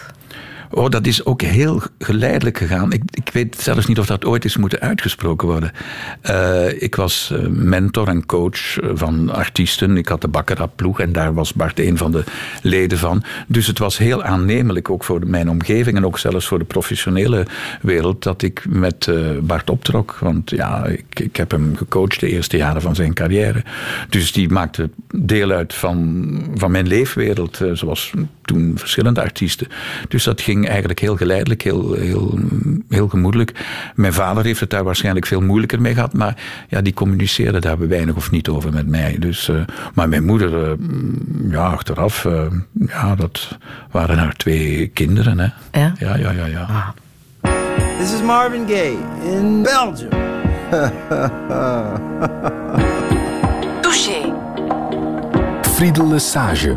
Oh, dat is ook heel geleidelijk gegaan. Ik, ik weet zelfs niet of dat ooit is moeten uitgesproken worden. Eh, ik was eh, mentor en coach eh, van artiesten. Ik had de Baccarat-ploeg en daar was Bart een van de leden van. Dus het was heel aannemelijk, ook voor mijn omgeving en ook zelfs voor de professionele wereld, dat ik met Bart optrok. Want ja, ik, ik heb hem gecoacht de eerste jaren van zijn carrière. Dus die maakte deel uit van, van mijn leefwereld, zoals toen verschillende artiesten. Dus dat ging eigenlijk heel geleidelijk, heel, heel, heel gemoedelijk. Mijn vader heeft het daar waarschijnlijk veel moeilijker mee gehad, maar ja, die communiceerde daar weinig of niet over met mij. Dus, eh, maar mijn moeder, eh, ja, achteraf, eh, ja, dat waren haar twee kinderen. Hè. Ja? Ja, ja, ja. ja. This is Marvin Gaye in Belgium. Touché. Friedel Lesage.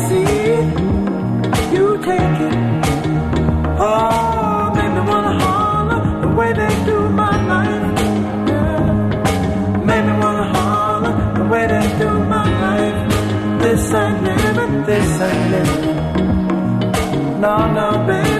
No, no, baby.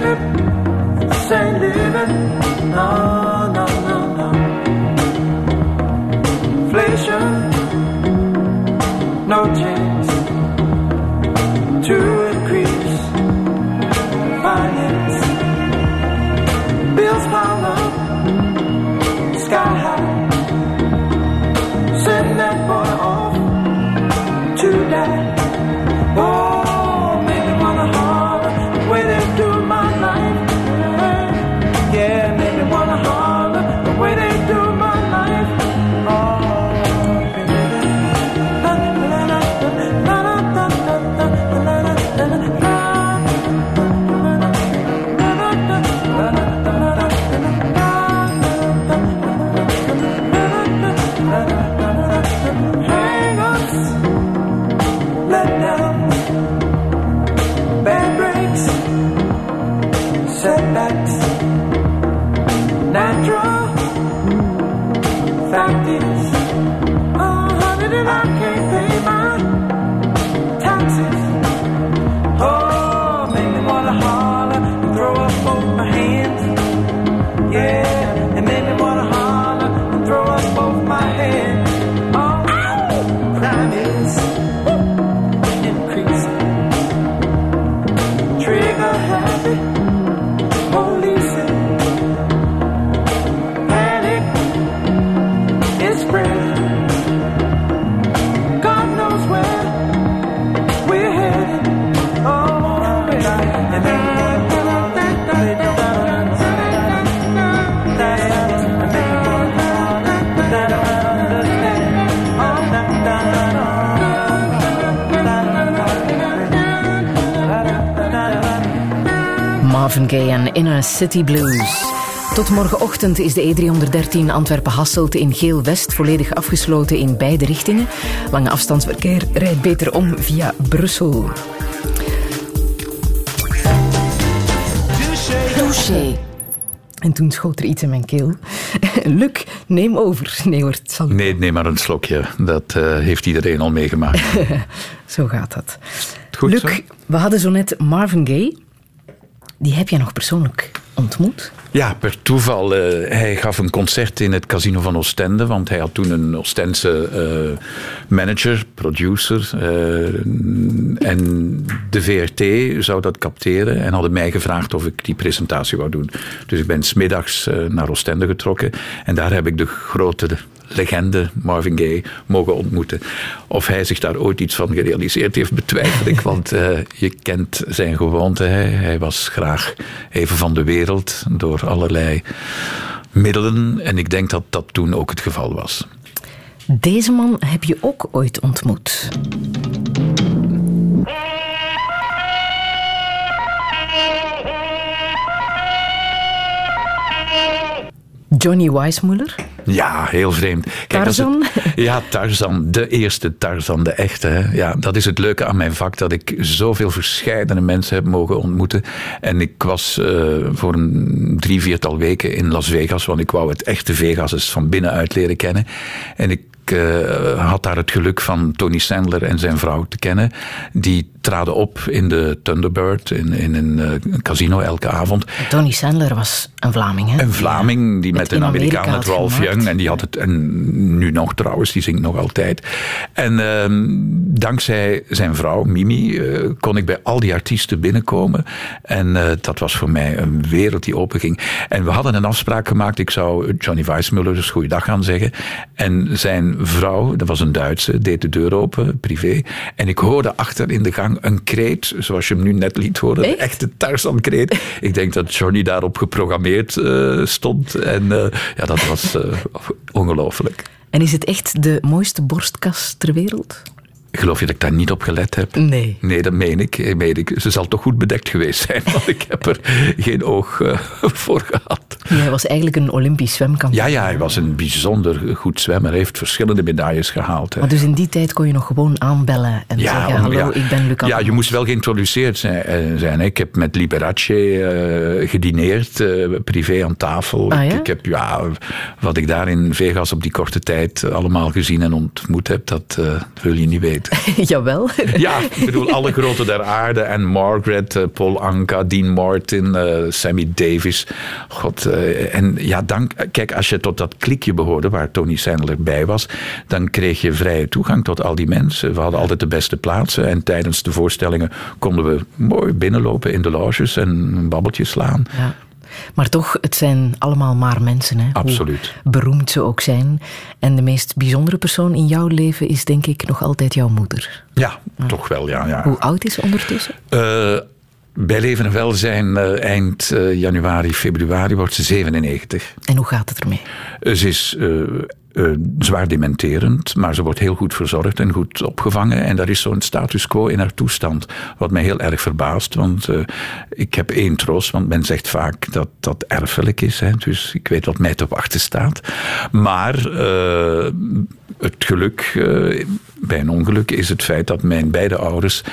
Marvin Gaye en Inner City Blues. Tot morgenochtend is de E313 Antwerpen-Hasselt in Geel-West volledig afgesloten in beide richtingen. Lange afstandsverkeer rijdt beter om via Brussel. Touché. En toen schoot er iets in mijn keel. Luc, neem over. Nee hoor, het zal Nee, neem maar een slokje. Dat eh, heeft iedereen al meegemaakt. Zo gaat dat. Goed Luc, zo? we hadden zo net Marvin Gaye. Die heb jij nog persoonlijk ontmoet. Ja, per toeval. eh, hij gaf een concert in het Casino van Oostende, want hij had toen een Oostense eh, manager, producer. eh, en de VRT zou dat capteren en hadden mij gevraagd of ik die presentatie wou doen. Dus ik ben smiddags naar Oostende getrokken en daar heb ik de grote legende Marvin Gaye mogen ontmoeten. Of hij zich daar ooit iets van gerealiseerd heeft, betwijfel ik. Want eh, je kent zijn gewoonte. Hij, hij was graag even van de wereld door allerlei middelen. En ik denk dat dat toen ook het geval was. Deze man heb je ook ooit ontmoet. Johnny Weissmuller. Ja, heel vreemd. Kijk, het- Tarzan? ja, Tarzan. De eerste Tarzan, de echte. Hè. Ja, dat is het leuke aan mijn vak, dat ik zoveel verscheidene mensen heb mogen ontmoeten. En ik was eh, voor een drie, viertal weken in Las Vegas, want ik wou het echte Vegas eens van binnenuit leren kennen. En ik eh, had daar het geluk van Tony Sandler en zijn vrouw te kennen. Die traden op in de Thunderbird, in, in een eh, casino elke avond. Tony Sandler was een Vlaming, hè? Een Vlaming die met een Amerika Amerikaan, had Ralph. Young, en die had het, en nu nog trouwens, die zingt nog altijd. En ehm, dankzij zijn vrouw, Mimi, eh, kon ik bij al die artiesten binnenkomen. En dat was voor mij een wereld die openging. En we hadden een afspraak gemaakt, ik zou Johnny Weissmuller dus goeiedag gaan zeggen. En zijn vrouw, dat was een Duitse, deed de deur open, privé. En ik hoorde achter in de gang een kreet, zoals je hem nu net liet horen. Een echte Tarzan-kreet. Ik denk dat Johnny daarop geprogrammeerd eh, stond. En eh, ja, dat was eh, ongelooflijk. En is het echt de mooiste borstkas ter wereld? Geloof je dat ik daar niet op gelet heb? Nee. Nee, dat meen ik. Meen ik. Ze zal toch goed bedekt geweest zijn, want ik heb er geen oog eh, voor gehad. Jij was eigenlijk een Olympisch zwemkampioen. Ja, ja, hij was een bijzonder goed zwemmer. Hij heeft verschillende medailles gehaald. hè. Maar dus in die tijd kon je nog gewoon aanbellen en zeggen: om- Hallo, ja. ik ben Luc Ja, je moest wel geïntroduceerd zijn. eh, zijn hè. Ik heb met Liberace eh, gedineerd, privé aan tafel. Ah, ja? ik, ik heb, ja, wat ik daar in Vegas op die korte tijd allemaal gezien en ontmoet heb, dat wil je niet weten. Jawel. Ja, ik bedoel, alle grote der aarde. En Margaret, eh, Paul Anka, Dean Martin, eh, Sammy Davis. God, eh, en ja, dank, kijk, als je tot dat klikje behoorde waar Tony Sandler bij was, dan kreeg je vrije toegang tot al die mensen. We hadden altijd de beste plaatsen. En tijdens de voorstellingen konden we mooi binnenlopen in de loges en een babbeltje slaan. Ja. Maar toch, het zijn allemaal maar mensen. Hè? Absoluut. Hoe beroemd ze ook zijn. En de meest bijzondere persoon in jouw leven is denk ik nog altijd jouw moeder. Ja, toch wel, ja. ja. Hoe oud is ze ondertussen? Eh, bij Leven en Welzijn eh, eind eh, januari, februari wordt ze 97. En hoe gaat het ermee? Ze is eh, zwaar dementerend, maar ze wordt heel goed verzorgd en goed opgevangen. En daar is zo'n status quo in haar toestand, wat mij heel erg verbaast. Want eh, ik heb één troost, want men zegt vaak dat dat erfelijk is. Hè, dus ik weet wat mij te wachten staat. Maar eh, het geluk bij een ongeluk is het feit dat mijn beide ouders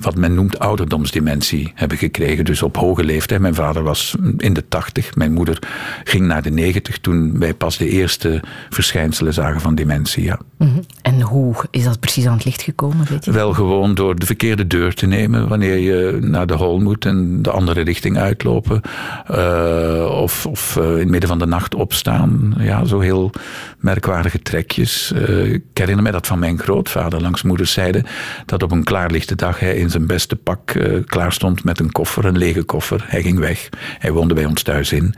wat men noemt ouderdomsdementie hebben gekregen. Dus op hoge leeftijd. Mijn vader was in de 80, mijn moeder ging naar de 90 toen wij pas de eerste verschijnselen zagen van dementie. Ja. Mhm. En hoe is dat precies aan het licht gekomen? Weet je? Wel gewoon door de verkeerde deur te nemen wanneer je naar de hol moet en de andere richting uitlopen. Eh, of of eh, in het midden van de nacht opstaan. Ja, zo heel merkwaardige trekjes. Eh, ik herinner me dat van mijn grootvader langs moeders zijde. Dat op een klaarlichte dag hij in zijn beste pak eh, klaar stond met een koffer, een lege koffer. Hij ging weg. Hij woonde bij ons thuis in.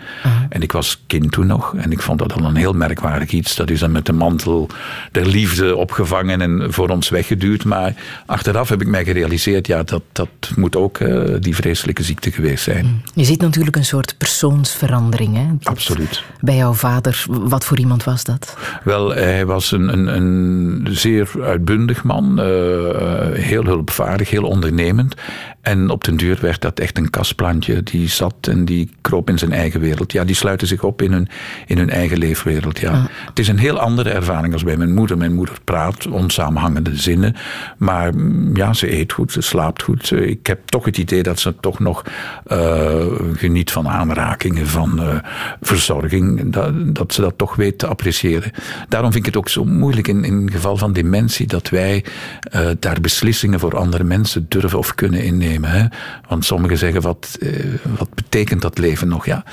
En ik was kind toen nog. En ik vond dat dan een heel merkwaardig iets. Dat is dan met de mantel der liefde opgevangen en voor ons weggeduwd. Maar achteraf heb ik mij gerealiseerd, ja, dat, dat moet ook eh, die vreselijke ziekte geweest zijn. Je ziet natuurlijk een soort persoonsverandering. Hè? Dat- Absoluut. Bij jouw vader, wat voor iemand was dat? Wel, hij was een, een, een zeer uitbundig man, eh, heel hulpvaardig, heel ondernemend. En op den duur werd dat echt een kastplantje. Die zat en die kroop in zijn eigen wereld. Ja, die sluiten zich op in hun, in hun eigen leefwereld. Ja. Het is een heel andere ervaring als bij mijn moeder. Mijn moeder praat onsamenhangende zinnen. Maar mm, ja, ze eet goed, ze slaapt goed. Ik heb toch het idee dat ze toch nog eh, geniet van aanrakingen, van eh, verzorging. Dat, dat ze dat toch weet te appreciëren. Daarom vind ik het ook zo moeilijk in, in het geval van dementie dat wij eh, daar beslissingen voor andere mensen durven of kunnen innemen. Hè? Want sommigen zeggen, wat, eh, wat betekent dat leven nog? Ja.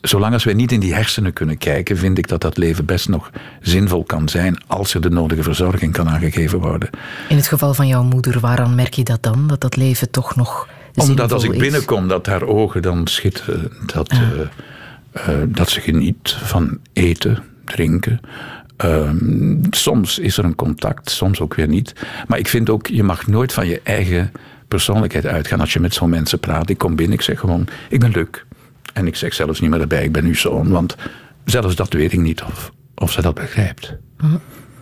Zolang als wij niet in die hersenen kunnen kijken, vind ik dat dat leven best nog zinvol kan zijn als er de nodige verzorging kan aangegeven worden. In het geval van jouw moeder, waaraan merk je dat dan? Dat dat leven toch nog Omdat als ik zinvol binnenkom, dat haar ogen dan schitteren. Dat, eh, eh, dat ze geniet van eten, drinken. Ehm, soms is er een contact, soms ook weer niet. Maar ik vind ook, je mag nooit van je eigen persoonlijkheid uitgaan als je met zo'n mensen praat. Ik kom binnen, ik zeg gewoon, ik ben leuk. En ik zeg zelfs niet meer erbij, ik ben uw zoon. Want zelfs dat weet ik niet of, of ze dat begrijpt. Mhm.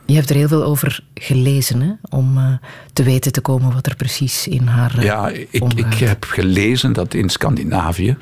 Je hebt er heel veel over gelezen, hè? om eh, te weten te komen wat er precies in haar eh, Ja, ik, omgaat. ik heb gelezen dat in Scandinavië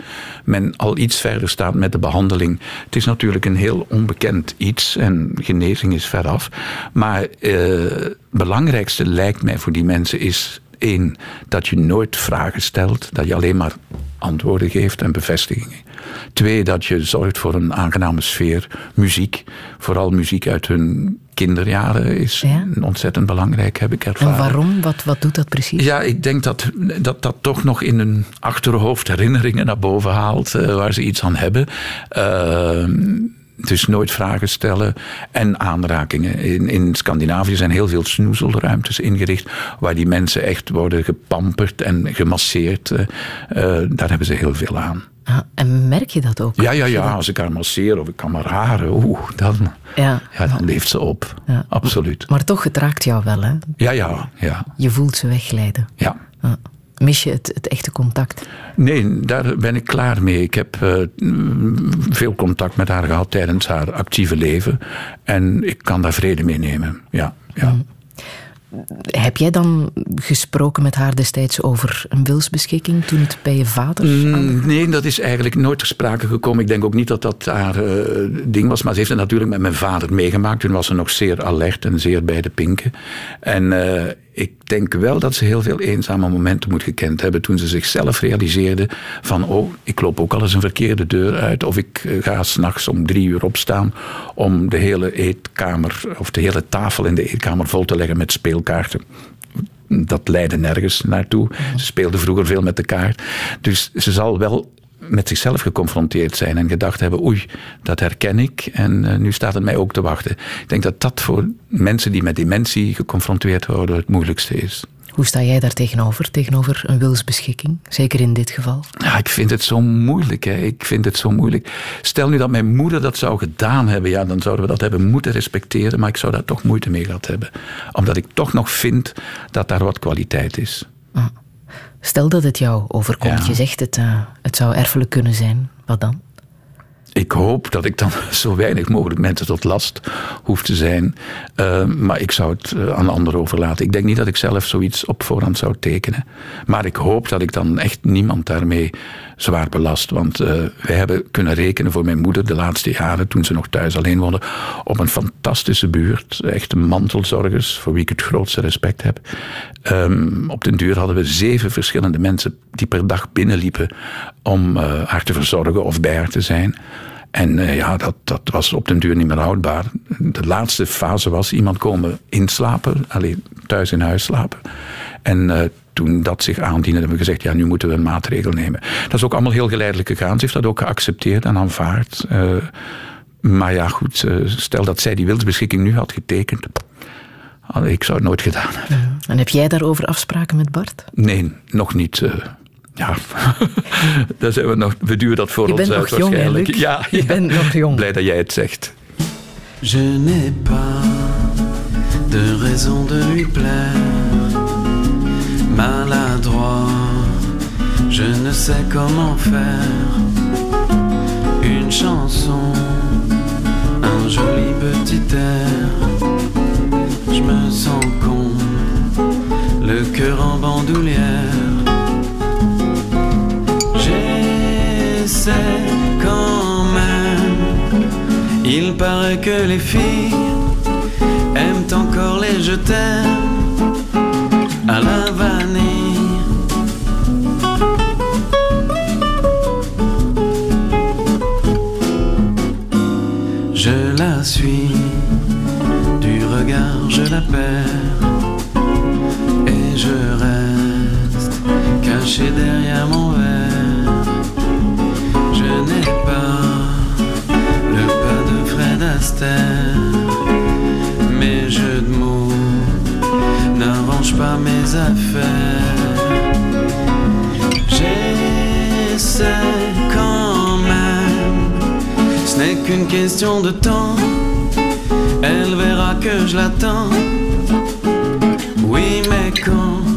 men al iets verder staat met de behandeling. Het is natuurlijk een heel onbekend iets en genezing is veraf. Maar eh, het belangrijkste lijkt mij voor die mensen is één, dat je nooit vragen stelt, dat je alleen maar antwoorden geeft en bevestigingen. Twee, dat je zorgt voor een aangename sfeer. Muziek, vooral muziek uit hun kinderjaren, is ontzettend belangrijk, heb ik ervaren. En waarom? Wat, wat doet dat precies? Ja, ik denk dat, dat dat toch nog in hun achterhoofd herinneringen naar boven haalt eh, waar ze iets aan hebben. Ehm, dus nooit vragen stellen en aanrakingen. In, in Scandinavië zijn heel veel snoezelruimtes ingericht waar die mensen echt worden gepamperd en gemasseerd. Eh, eh, daar hebben ze heel veel aan. Ah, en merk je dat ook? Ja, ja, ja. Als ik haar masseer of ik kan haar haren, oeh, dan, Ja. ja, dan leeft ze op. Ja. Absoluut. Maar toch, het raakt jou wel, hè? Ja, ja, ja. Je voelt ze wegglijden. Ja. Ah. Mis je het, het echte contact? Nee, daar ben ik klaar mee. Ik heb eh, mm, veel contact met haar gehad tijdens haar actieve leven. En ik kan daar vrede mee nemen. Ja, ja. Heb jij dan gesproken met haar destijds over een wilsbeschikking toen het bij je vader Mm, Nee, dat is eigenlijk nooit ter sprake gekomen. Ik denk ook niet dat dat haar eh, ding was. Maar ze heeft het natuurlijk met mijn vader meegemaakt. Toen was ze nog zeer alert en zeer bij de pinken. En eh, ik denk wel dat ze heel veel eenzame momenten moet gekend hebben. Toen ze zichzelf realiseerde van... oh, ik loop ook al eens een verkeerde deur uit. Of ik eh, ga s'nachts om drie uur opstaan... om de hele eetkamer of de hele tafel in de eetkamer vol te leggen met speelkaarten dat leidde nergens naartoe. Ze speelde vroeger veel met de kaart. Dus ze zal wel met zichzelf geconfronteerd zijn en gedacht hebben: oei, dat herken ik en eh, nu staat het mij ook te wachten. Ik denk dat dat voor mensen die met dementie geconfronteerd worden het moeilijkste is. Hoe sta jij daar tegenover, tegenover een wilsbeschikking? Zeker in dit geval. Ja, ik vind het zo moeilijk. Hè. Ik vind het zo moeilijk. Stel nu dat mijn moeder dat zou gedaan hebben, ja, dan zouden we dat hebben moeten respecteren, maar ik zou daar toch moeite mee gehad hebben. Omdat ik toch nog vind dat daar wat kwaliteit is. Stel dat het jou overkomt. Ja. Je zegt het, eh, het zou erfelijk kunnen zijn. Wat dan? ik hoop dat ik dan zo weinig mogelijk mensen tot last hoef te zijn. Eh, maar ik zou het eh, aan anderen overlaten. Ik denk niet dat ik zelf zoiets op voorhand zou tekenen. Maar ik hoop dat ik dan echt niemand daarmee zwaar belast. Want eh, wij hebben kunnen rekenen voor mijn moeder de laatste jaren, toen ze nog thuis alleen woonde, op een fantastische buurt. Echte mantelzorgers, voor wie ik het grootste respect heb. Ehm, op den duur hadden we zeven verschillende mensen die per dag binnenliepen om eh, haar te verzorgen of bij haar te zijn. En eh, ja, dat, dat was op den duur niet meer houdbaar. De laatste fase was iemand komen inslapen, alleen thuis in huis slapen. En eh, toen dat zich aandiende, hebben we gezegd, ja, nu moeten we een maatregel nemen. Dat is ook allemaal heel geleidelijk gegaan. Ze heeft dat ook geaccepteerd en aanvaard. Eh, maar ja, goed, eh, stel dat zij die wilsbeschikking nu had getekend. Allee, Ik zou het nooit gedaan hebben. En heb jij daarover afspraken met Bart? Nee, nog niet. eh, ja, Daar zijn we, nog, we duwen dat voor Je ons bent uit nog jong, hè, waarschijnlijk. Luc? Ja, Je ja. bent nog jong. Blij dat jij het zegt. Je n'ai pas de raison de lui plaire. Maladroit, je ne sais comment faire. Une chanson, un joli petit air. Je me sens con, le cœur en bandoulière. J'essaie quand même. Il paraît que les filles aiment encore les je t'aime à la suis, du regard je la perds, et je reste caché derrière mon verre. Je n'ai pas le pas de Fred Astaire, mes jeux de mots n'arrangent pas mes affaires. J'essaie qu'une question de temps. Elle verra que je l'attends. Oui, mais quand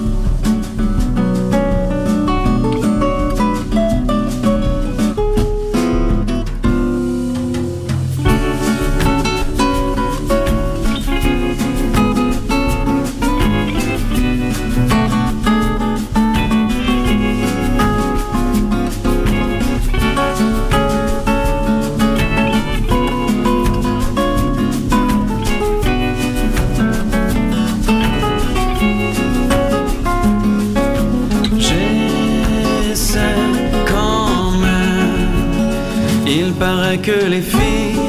que les filles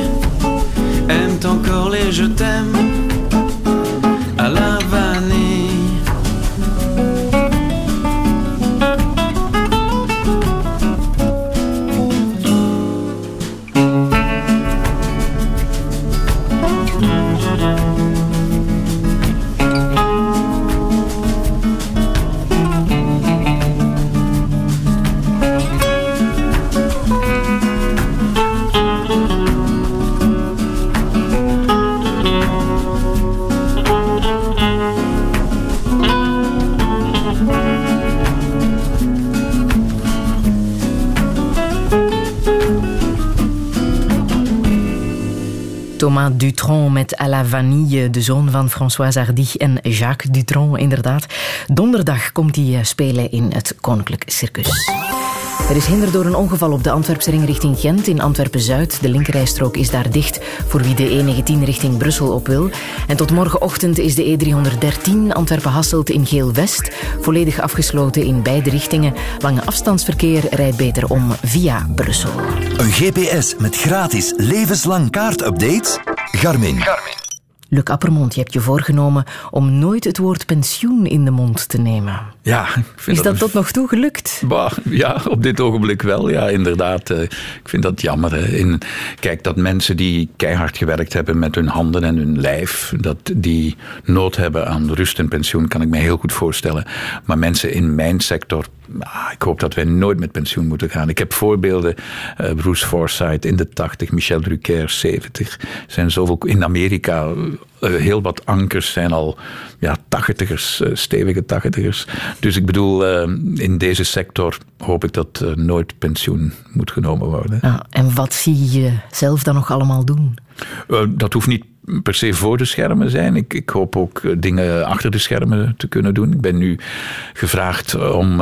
met la vanille, de zoon van François Hardy en Jacques Dutronc, inderdaad. Donderdag komt hij eh, spelen in het Koninklijk Circus. Er is hinder door een ongeval op de Antwerpse ring richting Gent in Antwerpen-Zuid. De linkerrijstrook is daar dicht voor wie de E19 richting Brussel op wil. En tot morgenochtend is de E313 Antwerpen-Hasselt in Geel-West volledig afgesloten in beide richtingen. Lange afstandsverkeer rijdt beter om via Brussel. Een GPS met gratis levenslang kaartupdates? Garmin. Luc Appermond, je hebt je voorgenomen om nooit het woord pensioen in de mond te nemen. Ja, ik vind Is dat tot nog toe gelukt? Bah, ja, op dit ogenblik wel. Ja, inderdaad. Eh, Ik vind dat jammer. Hè. In, kijk, dat mensen die keihard gewerkt hebben met hun handen en hun lijf, dat die nood hebben aan rust en pensioen, kan ik me heel goed voorstellen. Maar mensen in mijn sector, ah, ik hoop dat wij nooit met pensioen moeten gaan. Ik heb voorbeelden, eh, Bruce Forsyth in de 80, Michel Drucker 70. Er zijn zoveel in Amerika eh, heel wat ankers zijn al ja, tachtigers, stevige tachtigers. Dus ik bedoel, eh, in deze sector hoop ik dat eh, nooit pensioen moet genomen worden. Ja, en wat zie je zelf dan nog allemaal doen? Eh, dat hoeft niet per se voor de schermen zijn. Ik, ik hoop ook dingen achter de schermen te kunnen doen. Ik ben nu gevraagd om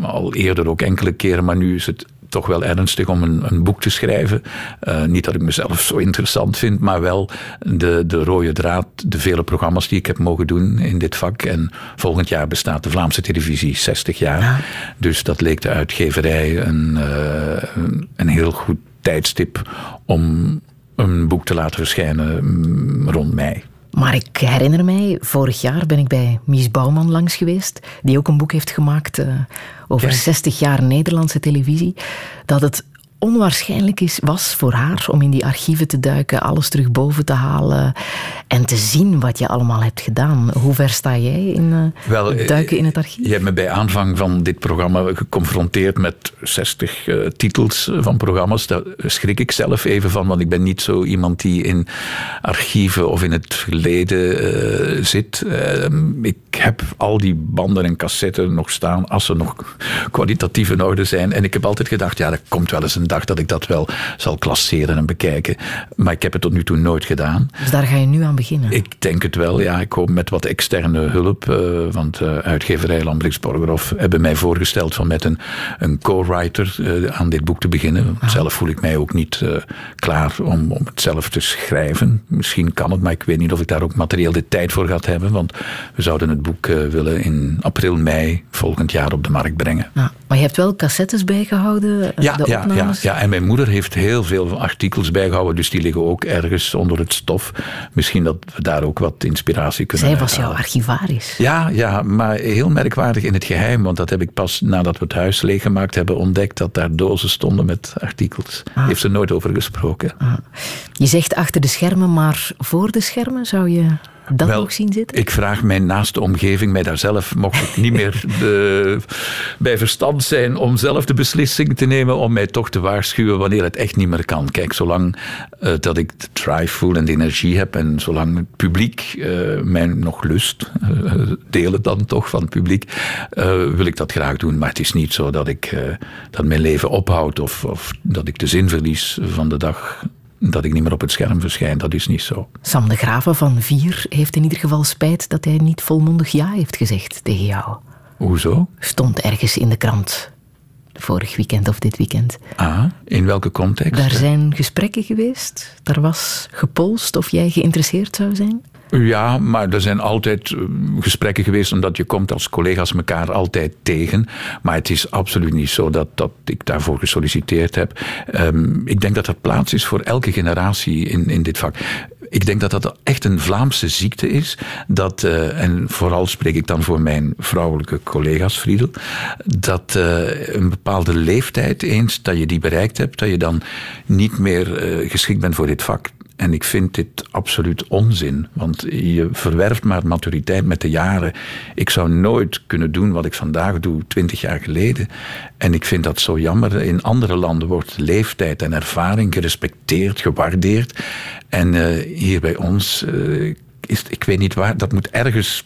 al eerder ook enkele keren, maar nu is het toch wel ernstig om een, een boek te schrijven. Eh, niet dat ik mezelf zo interessant vind, maar wel de, de rode draad, de vele programma's die ik heb mogen doen in dit vak. En volgend jaar bestaat de Vlaamse televisie 60 jaar. Dus dat leek de uitgeverij een, eh, een, heel goed tijdstip om een boek te laten verschijnen mm, rond mei. Maar ik herinner mij, vorig jaar ben ik bij Mies Bouwman langs geweest, die ook een boek heeft gemaakt eh, over Ja. 60 jaar Nederlandse televisie, dat het onwaarschijnlijk is, was voor haar om in die archieven te duiken, alles terug boven te halen en te zien wat je allemaal hebt gedaan. Hoe ver sta jij in eh, Wel, het duiken in het archief? Je hebt me bij aanvang van dit programma geconfronteerd met 60 eh, titels van programma's. Daar schrik ik zelf even van, want ik ben niet zo iemand die in archieven of in het verleden eh, zit. Eh, ik heb al die banden en cassetten nog staan, als ze nog kwalitatief in orde zijn. En ik heb altijd gedacht, ja, er komt wel eens een dag dat ik dat wel zal klasseren en bekijken. Maar ik heb het tot nu toe nooit gedaan. Dus daar ga je nu aan beginnen. Ik denk het wel, ja. Ik hoop met wat externe hulp. eh, want eh, uitgeverij Borgerhoff hebben mij voorgesteld van met een, een co-writer eh, aan dit boek te beginnen. Zelf voel ik mij ook niet klaar om, om het zelf te schrijven. Misschien kan het, maar ik weet niet of ik daar ook materieel de tijd voor gaat hebben. Want we zouden het boek willen in april, mei volgend jaar op de markt brengen. Ja, maar je hebt wel cassettes bijgehouden, eh, Ja, de ja, ja, ja, en mijn moeder heeft heel veel artikels bijgehouden, dus die liggen ook ergens onder het stof. Misschien dat we daar ook wat inspiratie kunnen Zij was jouw archivaris. Ja, ja, maar heel merkwaardig in het geheim, want dat heb ik pas nadat we het huis leeggemaakt hebben ontdekt dat daar dozen stonden met artikels. Heeft ze nooit over gesproken. Je zegt achter de schermen, maar voor de schermen zou je dat Wel, nog zien zitten? Ik vraag mijn naaste omgeving, mij daar zelf mocht ik niet meer de, bij verstand zijn om zelf de beslissing te nemen om mij toch te waarschuwen wanneer het echt niet meer kan. Kijk, zolang eh, dat ik de drive voel en de energie heb en zolang het publiek eh, mij nog lust, eh, delen dan toch van het publiek, eh, wil ik dat graag doen. Maar het is niet zo dat ik eh, dat mijn leven ophoudt of, of dat ik de zin verlies van de dag dat ik niet meer op het scherm verschijn. Dat is niet zo. Sam de Graven van Vier heeft in ieder geval spijt dat hij niet volmondig ja heeft gezegd tegen jou. Hoezo? Stond ergens in de krant. Vorig weekend of dit weekend. Ah, in welke context? Daar zijn gesprekken geweest. Daar was gepolst of jij geïnteresseerd zou zijn. Ja, maar er zijn altijd eh, gesprekken geweest, omdat je komt als collega's elkaar altijd tegen. Maar het is absoluut niet zo dat, dat ik daarvoor gesolliciteerd heb. Ehm, ik denk dat er plaats is voor elke generatie in, in dit vak. Ik denk dat dat echt een Vlaamse ziekte is. Dat, eh, en vooral spreek ik dan voor mijn vrouwelijke collega's, Friedel. Dat eh, een bepaalde leeftijd eens, dat je die bereikt hebt, dat je dan niet meer geschikt bent voor dit vak. En ik vind dit absoluut onzin, want je verwerft maar maturiteit met de jaren. Ik zou nooit kunnen doen wat ik vandaag doe, twintig jaar geleden. En ik vind dat zo jammer. In andere landen wordt leeftijd en ervaring gerespecteerd, gewaardeerd. En eh, hier bij ons eh, is, ik weet niet waar, dat moet ergens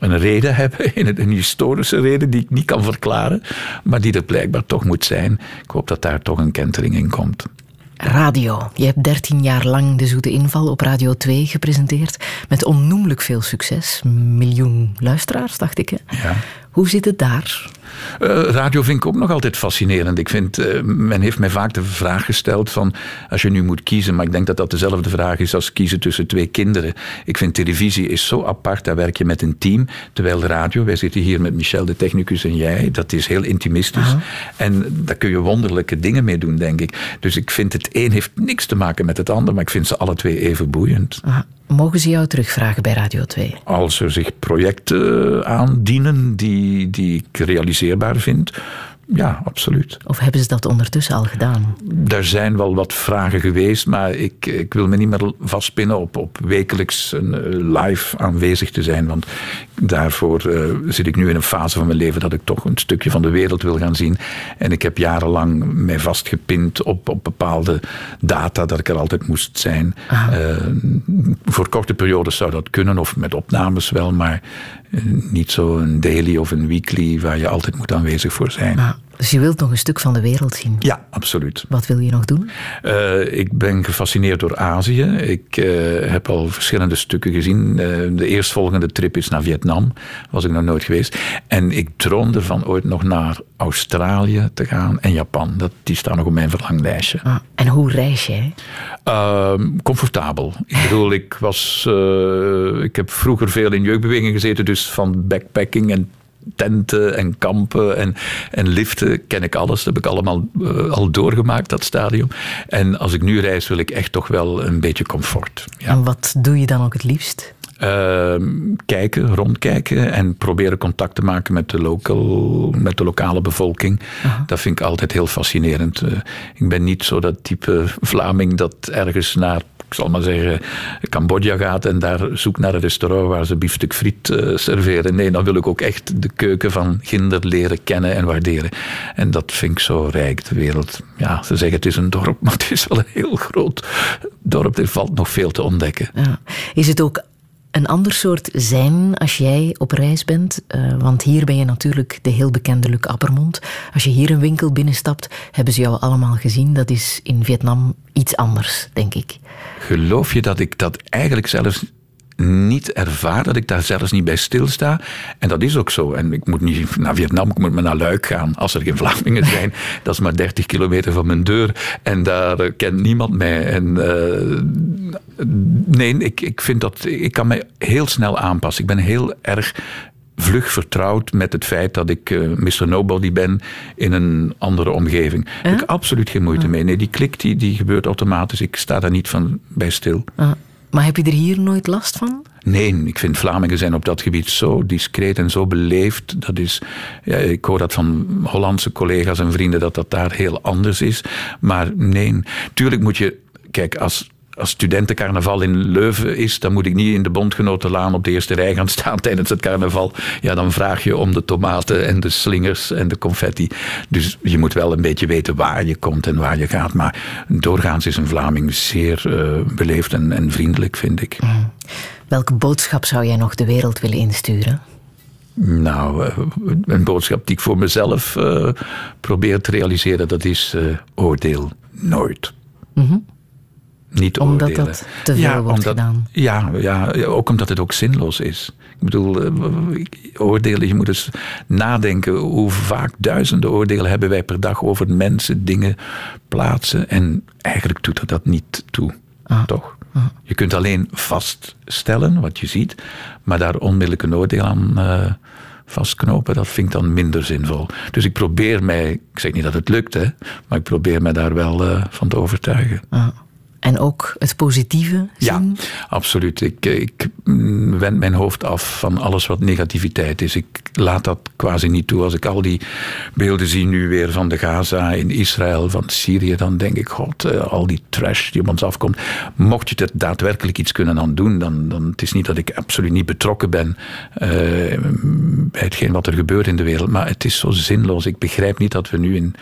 een reden hebben, een historische reden die ik niet kan verklaren, maar die er blijkbaar toch moet zijn. Ik hoop dat daar toch een kentering in komt. Radio. Je hebt 13 jaar lang de Zoete Inval op Radio 2 gepresenteerd. Met onnoemelijk veel succes. Een miljoen luisteraars, dacht ik. Hè? Ja. Hoe zit het daar? Eh, radio vind ik ook nog altijd fascinerend. Ik vind, eh, men heeft mij vaak de vraag gesteld van, als je nu moet kiezen, maar ik denk dat dat dezelfde vraag is als kiezen tussen twee kinderen. Ik vind televisie is zo apart, daar werk je met een team. Terwijl radio, wij zitten hier met Michel de technicus en jij, dat is heel intimistisch. En daar kun je wonderlijke dingen mee doen, denk ik. Dus ik vind het een heeft niks te maken met het ander, maar ik vind ze alle twee even boeiend. Mogen ze jou terugvragen bij Radio 2? Als er zich projecten aandienen die, die ik realiseerbaar vind, Ja, absoluut. Of hebben ze dat ondertussen al gedaan? Er zijn wel wat vragen geweest, maar ik, ik wil me niet meer vastpinnen op, op wekelijks een, eh, live aanwezig te zijn. Want daarvoor eh, zit ik nu in een fase van mijn leven dat ik toch een stukje van de wereld wil gaan zien. En ik heb jarenlang mij vastgepind op, op bepaalde data dat ik er altijd moest zijn. Eh, voor korte periodes zou dat kunnen, of met opnames wel, maar niet zo een daily of een weekly waar je altijd moet aanwezig voor zijn. Dus je wilt nog een stuk van de wereld zien? Ja, absoluut. Wat wil je nog doen? Eh, ik ben gefascineerd door Azië. Ik eh, heb al verschillende stukken gezien. Eh, de eerstvolgende trip is naar Vietnam. Was ik nog nooit geweest. En ik droomde van ooit nog naar Australië te gaan en Japan. Dat, die staan nog op mijn verlanglijstje. Ah, en hoe reis jij? Ehm, comfortabel. Ik bedoel, ik was. ik heb vroeger veel in jeugdbeweging gezeten, dus van backpacking en tenten en kampen en, en liften ken ik alles. Dat heb ik allemaal eh, al doorgemaakt, dat stadium. En als ik nu reis, wil ik echt toch wel een beetje comfort. En wat doe je dan ook het liefst? Ehm, kijken, rondkijken en proberen contact te maken met de, local, met de lokale bevolking. Dat vind ik altijd heel fascinerend. Eh, ik ben niet zo dat type Vlaming dat ergens naar, ik zal maar zeggen, Cambodja gaat en daar zoekt naar een restaurant waar ze biefstuk friet eh, serveren. Nee, dan wil ik ook echt de keuken van Ginder leren kennen en waarderen. En dat vind ik zo rijk, de wereld. Ja, ze zeggen het is een dorp, maar het is wel een heel groot dorp. Er valt nog veel te ontdekken. Ja. Is het ook een ander soort zijn als jij op reis bent? Eh, want hier ben je natuurlijk de heel bekende Luc Appermond. Als je hier een winkel binnenstapt, hebben ze jou allemaal gezien. Dat is in Vietnam iets anders, denk ik. Geloof je dat ik dat eigenlijk zelfs niet ervaar, dat ik daar zelfs niet bij stilsta? En dat is ook zo. En ik moet niet naar Vietnam, ik moet maar naar Luik gaan. Als er geen Vlamingen zijn, dat is maar 30 kilometer van mijn deur. En daar eh, kent niemand mij. En eh, nee, ik, ik vind dat ik kan mij heel snel aanpassen. Ik ben heel erg vlug vertrouwd met het feit dat ik eh, Mr. Nobody ben in een andere omgeving. Daar heb ik absoluut geen moeite mee. Nee, die klik die, die gebeurt automatisch. Ik sta daar niet van bij stil. Ah, maar heb je er hier nooit last van? Nee, ik vind Vlamingen zijn op dat gebied zo discreet en zo beleefd. Dat is, ja, ik hoor dat van Hollandse collega's en vrienden dat dat daar heel anders is. Maar nee, tuurlijk moet je, kijk, als, als studentencarnaval in Leuven is, dan moet ik niet in de Bondgenotenlaan op de eerste rij gaan staan tijdens het carnaval. Ja, dan vraag je om de tomaten en de slingers en de confetti. Dus je moet wel een beetje weten waar je komt en waar je gaat. Maar doorgaans is een Vlaming zeer eh, beleefd en, en vriendelijk, vind ik. Welke boodschap zou jij nog de wereld willen insturen? Nou, eh, een boodschap die ik voor mezelf eh, probeer te realiseren, dat is oordeel nooit. Mhm. Niet Omdat oordelen. dat te veel wordt gedaan. Ja, ja, ook omdat het ook zinloos is. Ik bedoel, eh, oordelen, je moet eens nadenken hoe vaak duizenden oordelen hebben wij per dag over mensen, dingen, plaatsen. En eigenlijk doet er dat niet toe, toch? Je kunt alleen vaststellen wat je ziet, maar daar onmiddellijk een oordeel aan eh, vastknopen, dat vind ik dan minder zinvol. Dus ik probeer mij, ik zeg niet dat het lukt, hè, maar ik probeer mij daar wel eh, van te overtuigen. Ah. En ook het positieve Ja, absoluut. Ik, ik mm, wend mijn hoofd af van alles wat negativiteit is. Ik laat dat quasi niet toe. Als ik al die beelden zie nu weer van de Gaza in Israël, van Syrië, dan denk ik, god, eh, al die trash die op ons afkomt. Mocht je er daadwerkelijk iets kunnen aan doen, dan, dan het is niet dat ik absoluut niet betrokken ben eh, bij hetgeen wat er gebeurt in de wereld, maar het is zo zinloos. Ik begrijp niet dat we nu in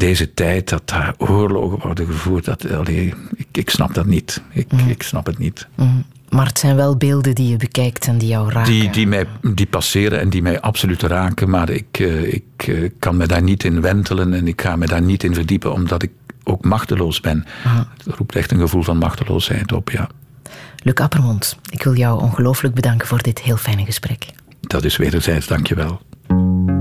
deze tijd dat daar oorlogen worden gevoerd. Dat, allee, ik, ik snap dat niet. Ik, ik snap het niet. Mm. Maar het zijn wel beelden die je bekijkt en die jou raken. Die, die, mij, die passeren en die mij absoluut raken. Maar ik, eh, ik eh, kan me daar niet in wentelen en ik ga me daar niet in verdiepen, omdat ik ook machteloos ben. Het roept echt een gevoel van machteloosheid op, ja. Luc Appermond, ik wil jou ongelooflijk bedanken voor dit heel fijne gesprek. Dat is wederzijds, dankjewel. I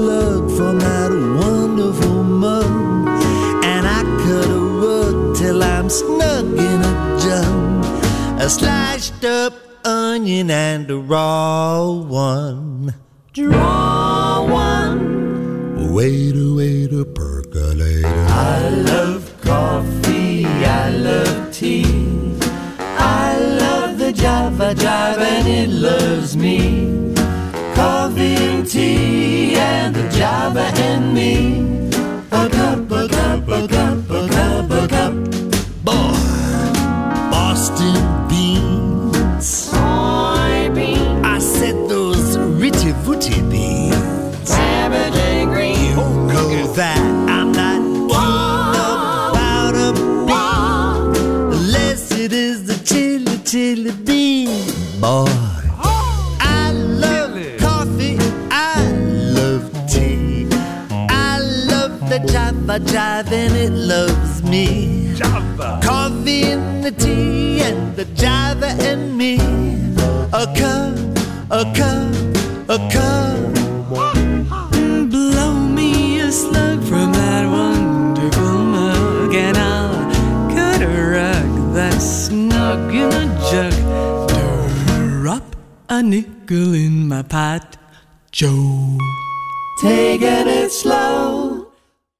slug from that wonderful mug, and I cut a rug till I'm snug in a jug. A sliced up onion and a raw one. Draw one. Waiter, waiter, percolator. I love coffee, I love tea. I love the Java Jive and it loves me. Coffee and tea and the Java and me. A cup, a cup, a cup, a cup, a cup. Boy, Boston beans. Soybean. I said those ritty footy beans. Cabbage green. You know that I'm not keen about a bean unless it is the chili chili bean. Boy, Java Jive and it loves me. Java. Coffee and the tea and the Java and me. A cup, a cup, a cup. Blow me a slug from that wonderful mug, and I'll cut a rug that's snug in a jug. Drop a nickel in my pot, Joe. Taking it slow.